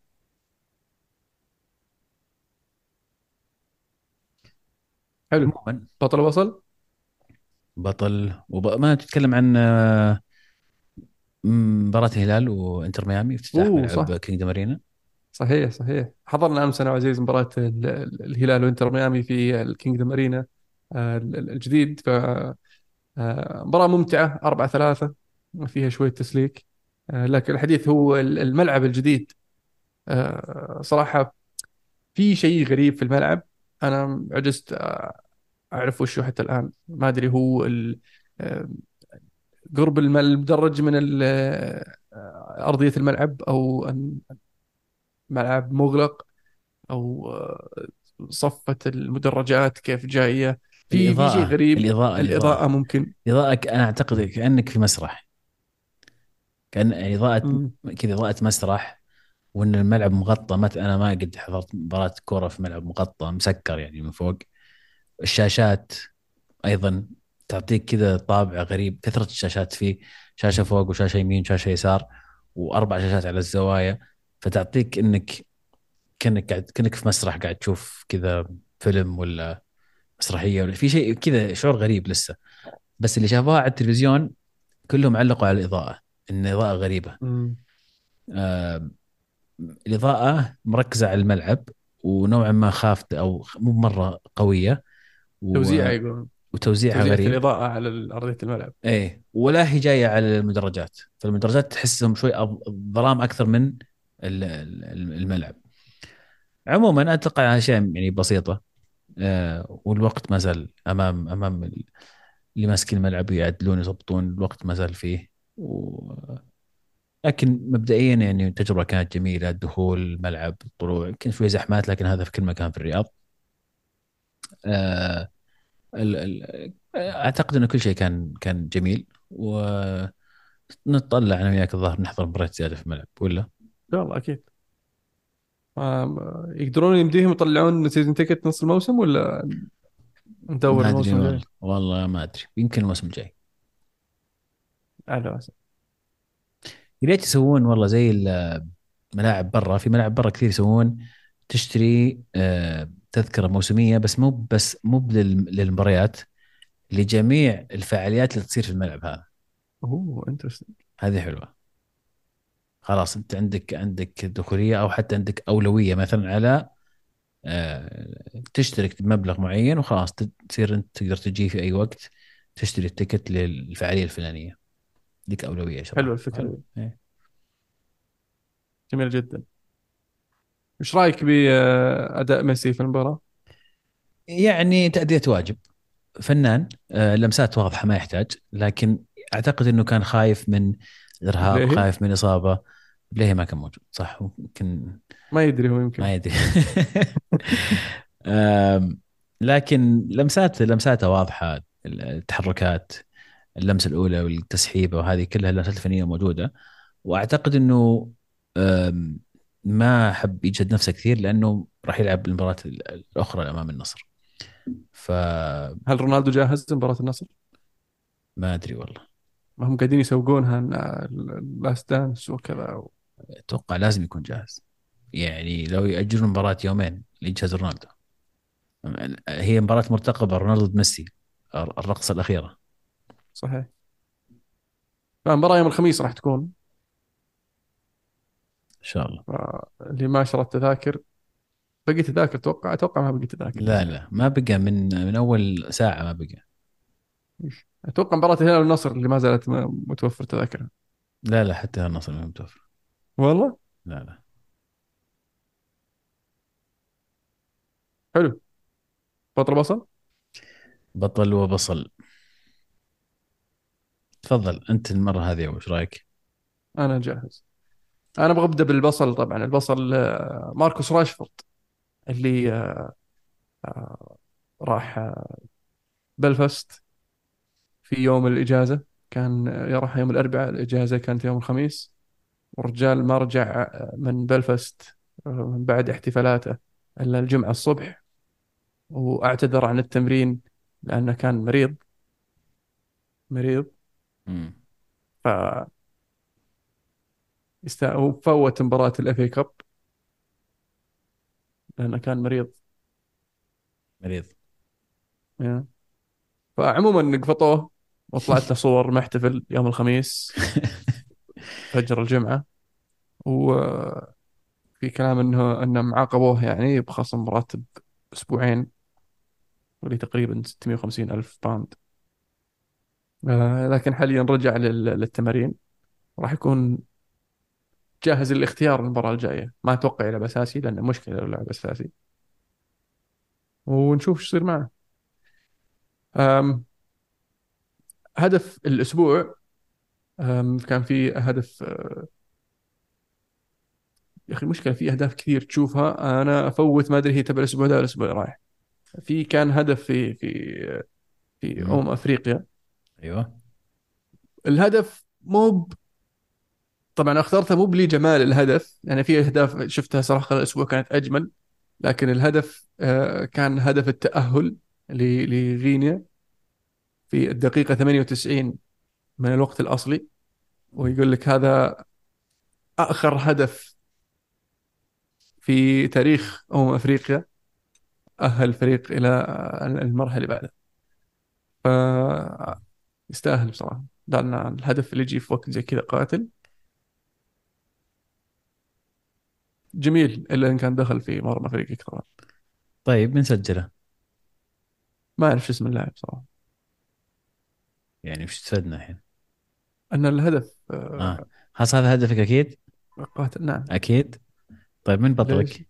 حلو. عموما. بطل وصل؟ بطل. وما تتكلم عن آه، مباراة الهلال وانتر ميامي افتتاح ملعب صح. Kingdom Arena. صحيح صحيح. حضرنا أمس أنا وعزيز ال- الهلال وانتر ميامي في ال Kingdom Arena آه، ال- ال- الجديد. ف آه، مباراة ممتعة 4 3 فيها شوية تسليك. آه، لكن الحديث هو ال- الملعب الجديد. آه، صراحة في شيء غريب في الملعب. أنا عجزت أعرف وشه حتى الآن. ما أدري هو قرب الم- المدرج من أرضية الملعب أن ملعب مغلق آه، صفة المدرجات كيف جاية. في في شيء الاضاءة غريب. الإضاءة الإضاءة. الإضاءة ممكن. الاضاءة أنا أعتقد كأنك في مسرح. كأن إضاءة مم. كذا إضاءة مسرح وإن الملعب مغطى. ما أنا ما قد حضرت مباراة كورة في ملعب مغطى مسكر يعني من فوق. الشاشات أيضا تعطيك كذا طابع غريب كثرة الشاشات فيه. شاشة فوق وشاشة يمين وشاشة يسار وأربع شاشات على الزوايا. فتعطيك إنك كأنك قاعد كأنك في مسرح قاعد تشوف كذا فيلم ولا مسرحية ولا في شيء كذا شعور غريب لسه. بس اللي شافوها على التلفزيون كلهم علقوا على الإضاءة إن الإضاءة غريبة. آه الإضاءة مركزة على الملعب ونوعا ما خافته أو مو مرة قوية. و... توزيع يقولون. وتوزيعها توزيع غريب. الإضاءة على أرضية الملعب. إيه ولا هي جاية على المدرجات. فالمدرجات تحسهم شوي ظلام أكثر من ال- ال- الملعب. عموما أتوقع هذا شيء يعني بسيطة. والوقت ما زال أمام أمام ال- اللي ماسكين الملعب يعدلون يضبطون الوقت ما زال فيه. و... لكن مبدئيا يعني التجربه كانت جميلة الدخول الملعب الطلوع يمكن شوي زحمات لكن هذا في كل مكان في الرياض. آه ال... ال... أعتقد انه كل شيء كان كان جميل. ونتطلع أنا وياك الظاهر نحضر مباريات زيادة في الملعب ولا؟ إن شاء الله أكيد. آم، يقدرون يمديهم يطلعون season ticket نص الموسم ولا ندور الموسم والله. الجاي؟ والله ما أدري. يمكن الموسم الجاي. على واسع. يا ريت يسوون والله زي الملاعب برا. في ملاعب برا كثير يسوون. تشتري آه، تذكرة موسمية بس مو بس مو لل- للمباريات. لجميع الفعاليات اللي تصير في الملعب هذا. أوه interesting هذه حلوة. خلاص أنت عندك عندك دخولية أو حتى عندك أولوية مثلا على آه، تشترك بمبلغ معين وخلاص تصير أنت تقدر تجي في أي وقت تشتري التيكت للفعالية الفلانية. لك أولوية شرف حلوة الفكرة. دي إيه. جميل جدا. إيش رأيك بأداء ميسي في المباراة؟ يعني تأدية واجب. فنان آه، لمسات واضحة ما يحتاج لكن أعتقد أنه كان خايف من بليهي؟ خايف من إصابة. بليهي ما كان موجود؟ صح يمكن ما يدري هو يمكن. ما يدري. لكن لمسات لمساته واضحة التحركات اللمسة الأولى والتسحيبة وهذه كلها اللمسات الفنية موجودة. وأعتقد أنه آم، ما حب يجهد نفسه كثير لأنه راح يلعب المباراة الأخرى أمام النصر. فما هل رونالدو جاهز لمباراة النصر؟ أدري والله. ما هم قاعدين يسوقونها last dance وكذا أتوقع لازم يكون جاهز. يعني لو ياجلون مباراة يومين ليجهز رونالدو. هي مباراة مرتقبة رونالدو ضد ميسي الرقصة الأخيرة. صحيح. فالمباراة يوم الخميس راح تكون. إن شاء الله. اللي ما شرى التذاكر بقي تذاكر أتوقع أتوقع ما بقي تذاكر. لا لا ما بقى من من أول ساعة ما بقى. أتوقع مباراة الهلال والنصر اللي ما زالت متوفر تذاكرها. لا لا حتى النصر ما متوفر. والله؟ لا لا. حلو. بطل بصل؟ بطل وبصل. تفضل أنت المرة هذه وش رأيك؟ أنا جاهز. أنا أبغى أبدأ بالبصل طبعا. البصل آه، ماركوس راشفورد اللي آه، آه، راح بلفست في يوم الإجازة. كان راح يوم الأربعاء الإجازة كانت يوم الخميس. والرجال ما رجع من بلفست آه، من بعد احتفالاته إلا الجمعة الصبح. وأعتذر عن التمرين لأنه كان مريض مريض. مم. ف يست- وفوت مباراة ال FA Cup لأنه كان مريض. مريض. فعموما نقفطوه وطلعت له صور محتفل يوم الخميس. فجر الجمعة وفي كلام إنه إنهم عاقبوه يعني بخصم راتب أسبوعين واللي تقريبا 650 ألف باوند. آه، لكن حاليا رجع لل- للتمارين. راح يكون جاهز للاختيار المباراة الجاية. ما أتوقع يلعب أساسي لأنه مشكلة لو لعب أساسي. ونشوف إيش يصير معه. هدف الأسبوع كان في هدف أه، يا أخي المشكلة في أهداف كثير تشوفها. أنا أفوت ما أدري هي تبع الأسبوع ده ولا الأسبوع اللي رايح. في كان هدف في في في مم. أمم أفريقيا. أيوه. الهدف مو. طبعا اخترته مو لجمال الهدف. يعني في أهداف شفتها صراحة خلال الأسبوع كانت أجمل. لكن الهدف آه، كان هدف التأهل لغينيا في الدقيقة 98 من الوقت الأصلي ويقول لك هذا آخر هدف في تاريخ أمم أفريقيا أهل الفريق إلى المرحلة اللي بعدها. ف يستاهل بصراحة. لأن الهدف اللي يجي في وقت زي كذا قاتل. جميل إلا إن كان دخل في مرمى فريقك طبعا طيب من سجله؟ ما أعرف شو اسم اللاعب صراحة يعني وش استفدنا الحين؟ أن الهدف آه، آه. خلاص هذا هدفك أكيد؟ قاتل نعم. أكيد. طيب من ليش؟ بطلك؟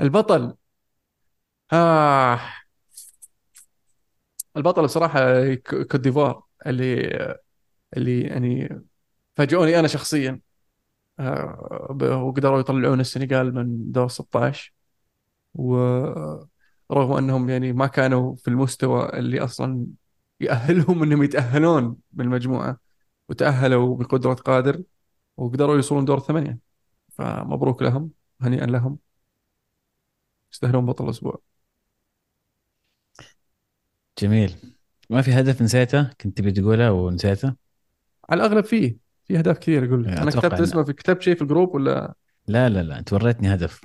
البطل. آه. البطل بصراحه كوت ديفوار اللي اللي يعني فاجئوني أنا شخصيا. آه، وقدروا يطلعون السنغال من دور 16 ورغم أنهم يعني ما كانوا في المستوى اللي أصلا يأهلهم إنهم يتأهلون بالمجموعة وتأهلوا بقدرة قادر وقدروا يوصلون دور ثمانية. فمبروك لهم هنيئا لهم. يستاهلون بطل الأسبوع. جميل. ما في هدف نسيته؟ كنت تبي تقوله ونسيته؟ على الأغلب فيه في أهداف كثير أقول لك أنا أتوقع كتبت إن- اسمه في كتبت شيء في الجروب ولا؟ لا لا لا أنت وريتني هدف.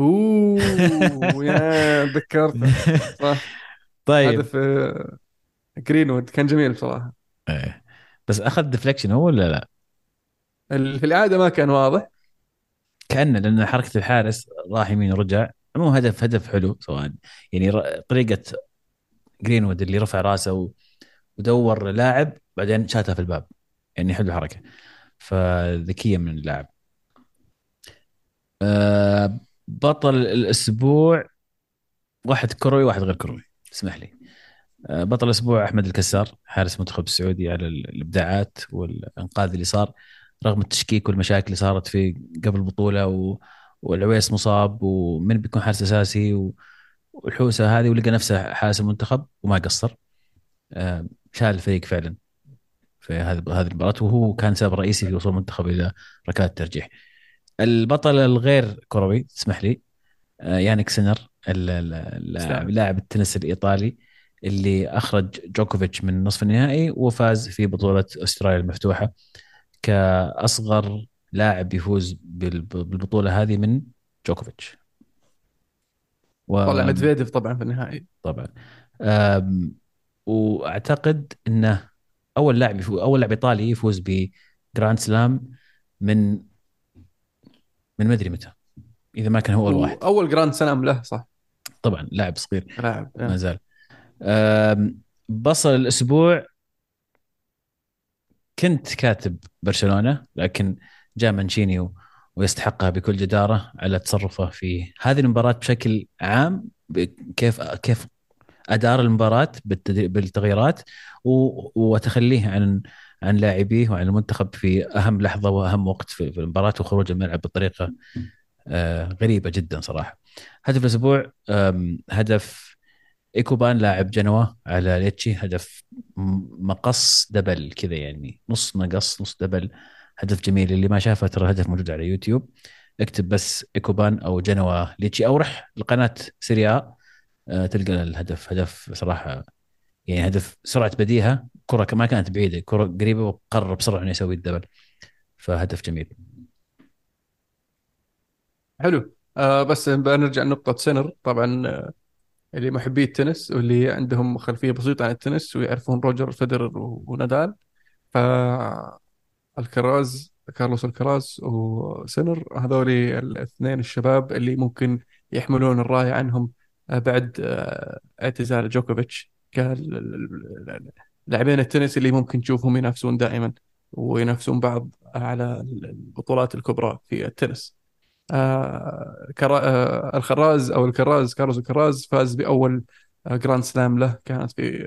أوه يا تذكرته صح. طيب. هدف آه، جرينوود كان جميل بصراحة. إيه. بس أخذ deflection هو ولا لا؟ في العادة ما كان واضح. كأنه لأن حركة الحارس راح يمين ورجع. مو هدف هدف حلو سواء يعني طريقة جرينوود اللي رفع رأسه ودور لاعب بعدين شاتها في الباب. يعني حلو الحركه فذكية من اللاعب. آه، بطل الأسبوع واحد كروي واحد غير كروي. اسمح لي آه، بطل الأسبوع أحمد الكسار حارس المنتخب السعودي على ال- الإبداعات والأنقاذ اللي صار رغم التشكيك والمشاكل اللي صارت في قبل البطولة و... والعويس مصاب ومن بيكون حارس أساسي و... والحوسة هذه ولقى نفسه حارس المنتخب وما قصر آه، شال الفريق فعلا في هذه المباراة وهو كان سبب رئيسي في وصول المنتخب إلى ركلات الترجيح. البطل الغير كروي تسمح لي يانيك سينر ال- ال- اللاعب التنس الإيطالي اللي أخرج جوكوفيتش من نصف النهائي وفاز في بطولة أستراليا المفتوحة كأصغر لاعب يفوز بال- بالبطولة هذه من جوكوفيتش. و... طلع مدفيديف طبعا في النهائي. طبعا. وأعتقد إنه أول لاعب يفوز أول لاعب إيطالي يفوز ب Grand Slam من من ما ادري متى. إذا ما كان هو أول واحد. أول Grand Slam له صح. طبعا لاعب صغير. لاعب ما زال. بصل الأسبوع. كنت كاتب برشلونة لكن جاء مانشيني ويستحقها بكل جدارة على تصرفه في هذه المباراة بشكل عام كيف كيف أدار المباراة بالتغييرات وتخليه عن عن لاعبيه وعن المنتخب في أهم لحظة وأهم وقت في المباراة وخروج الملعب بطريقة غريبة جدا صراحة. هدف الأسبوع هدف إيكوبان لاعب جنوا على ليتشي هدف مقص دبل كذا يعني نص مقص نص دبل. هدف جميل اللي ما شافه ترى الهدف موجود على يوتيوب. اكتب بس إيكوبان أو جنوا ليتشي أو رح لقناة سيريا آ آه، تلقى الهدف. هدف صراحة يعني هدف سرعة بديهة كرة ما كانت بعيدة كرة قريبة وقرر بسرعة إنه يسوي ال double. فهدف جميل. حلو. آه بس بنرجع لنقطة سينر طبعا آه اللي محبي التنس واللي عندهم خلفية بسيطة عن التنس ويعرفون روجر فيدرر ونادال. فألكاراز كارلوس ألكاراز وسينر هذول الاثنين الشباب اللي ممكن يحملون الراية عنهم آه، بعد آه، اعتزال جوكوفيتش. لاعبين التنس اللي ممكن تشوفهم ينافسون دائما وينافسون بعض على البطولات الكبرى في التنس. آه. آه الخراز أو ألكاراز كارلوس ألكاراز فاز بأول آه Grand Slam له. كانت في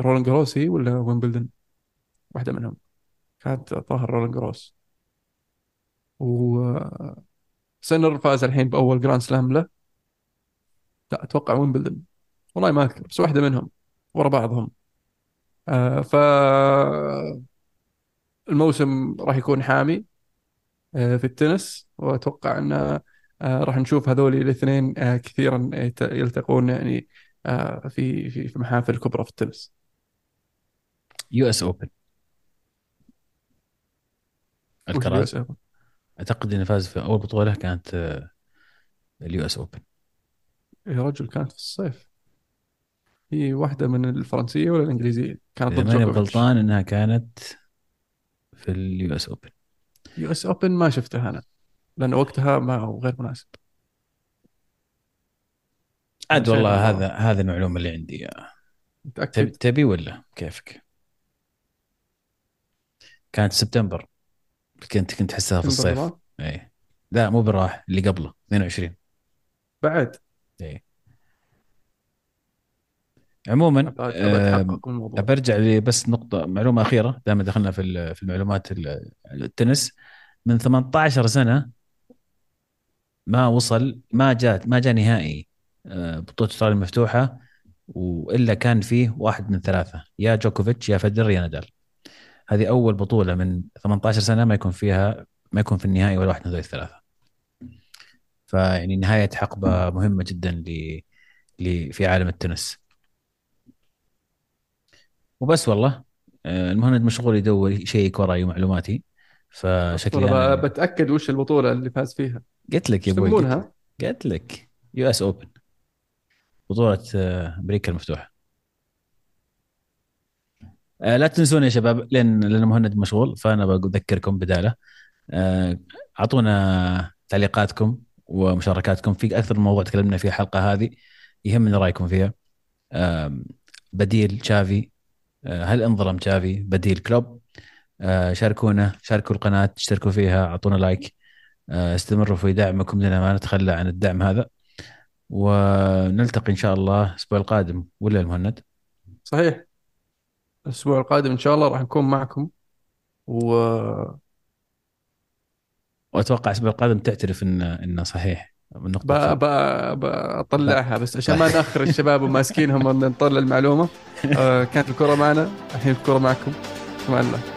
رولان جروسي ولا ويمبلدون واحدة منهم. كانت الظاهر رولان جروس و سنر فاز الحين بأول Grand Slam له. لا أتوقع ويمبلدون والله ما أذكر بس واحدة منهم ورا بعضهم. آه ف الموسم راح يكون حامي آه في التنس. وأتوقع أن آه راح نشوف هذول الاثنين آه كثيرا يلتقون يعني آه في في في محافل كبرى في التنس US Open. الكراز أعتقد إنه فاز في أول بطولة كانت آه، ال US Open. يا رجل كانت في الصيف. هي واحدة من الفرنسية ولا الإنجليزية؟ كانت ضد ماني غلطان إنها كانت في ال US Open. US Open ما شفتها أنا. لأن وقتها ما هو غير مناسب. عاد والله هذا هذا المعلومة اللي عندي متأكد؟ تبي ولا كيفك؟ كانت سبتمبر. كنت كنت تحسها في الصيف. إي. لا مو براح اللي قبله 22 بعد؟ إي. عموما برجع لي بس نقطة معلومة أخيرة دائما دخلنا في في المعلومات التنس. من 18 سنة ما وصل ما جاء ما جاء نهائي آه، بطولة إستراليا المفتوحة وإلا كان فيه واحد من ثلاثة يا جوكوفيتش يا فدر يا نادال. هذه أول بطولة من 18 سنة ما يكون فيها ما يكون في النهائي ولا واحد من هذول الثلاثة. فيعني نهاية حقبة مهمة جدا ل في عالم التنس. وبس والله آه، المهند مشغول يدور يشيك وراي معلوماتي. فشكلي أنا بتأكد وش البطولة اللي فاز فيها. قلت لك يا أبوي قلت لك US Open. بطولة آه، أمريكا المفتوحة. آه، لا تنسون يا شباب لأن لأن مهند مشغول فأنا بذكركم بداله. أعطونا تعليقاتكم ومشاركاتكم. في أكثر من موضوع تكلمنا فيه الحلقة هذه يهمنا رأيكم فيها. بديل تشافي. آه، هل انظلم تشافي بديل كلوب؟ آه، شاركونا شاركوا القناة اشتركوا فيها أعطونا لايك. آه، استمروا في دعمكم لنا ما نتخلى عن الدعم هذا. ونلتقي إن شاء الله الأسبوع القادم ولا المهند صحيح. الأسبوع القادم إن شاء الله راح نكون معكم. و وأتوقع الأسبوع القادم تعترف ان إنه صحيح. النقطة بطلعها بس عشان ما نأخر الشباب وماسكينهم نطلع المعلومة. آه كانت الكرة معنا الحين الكرة معكم. مع الله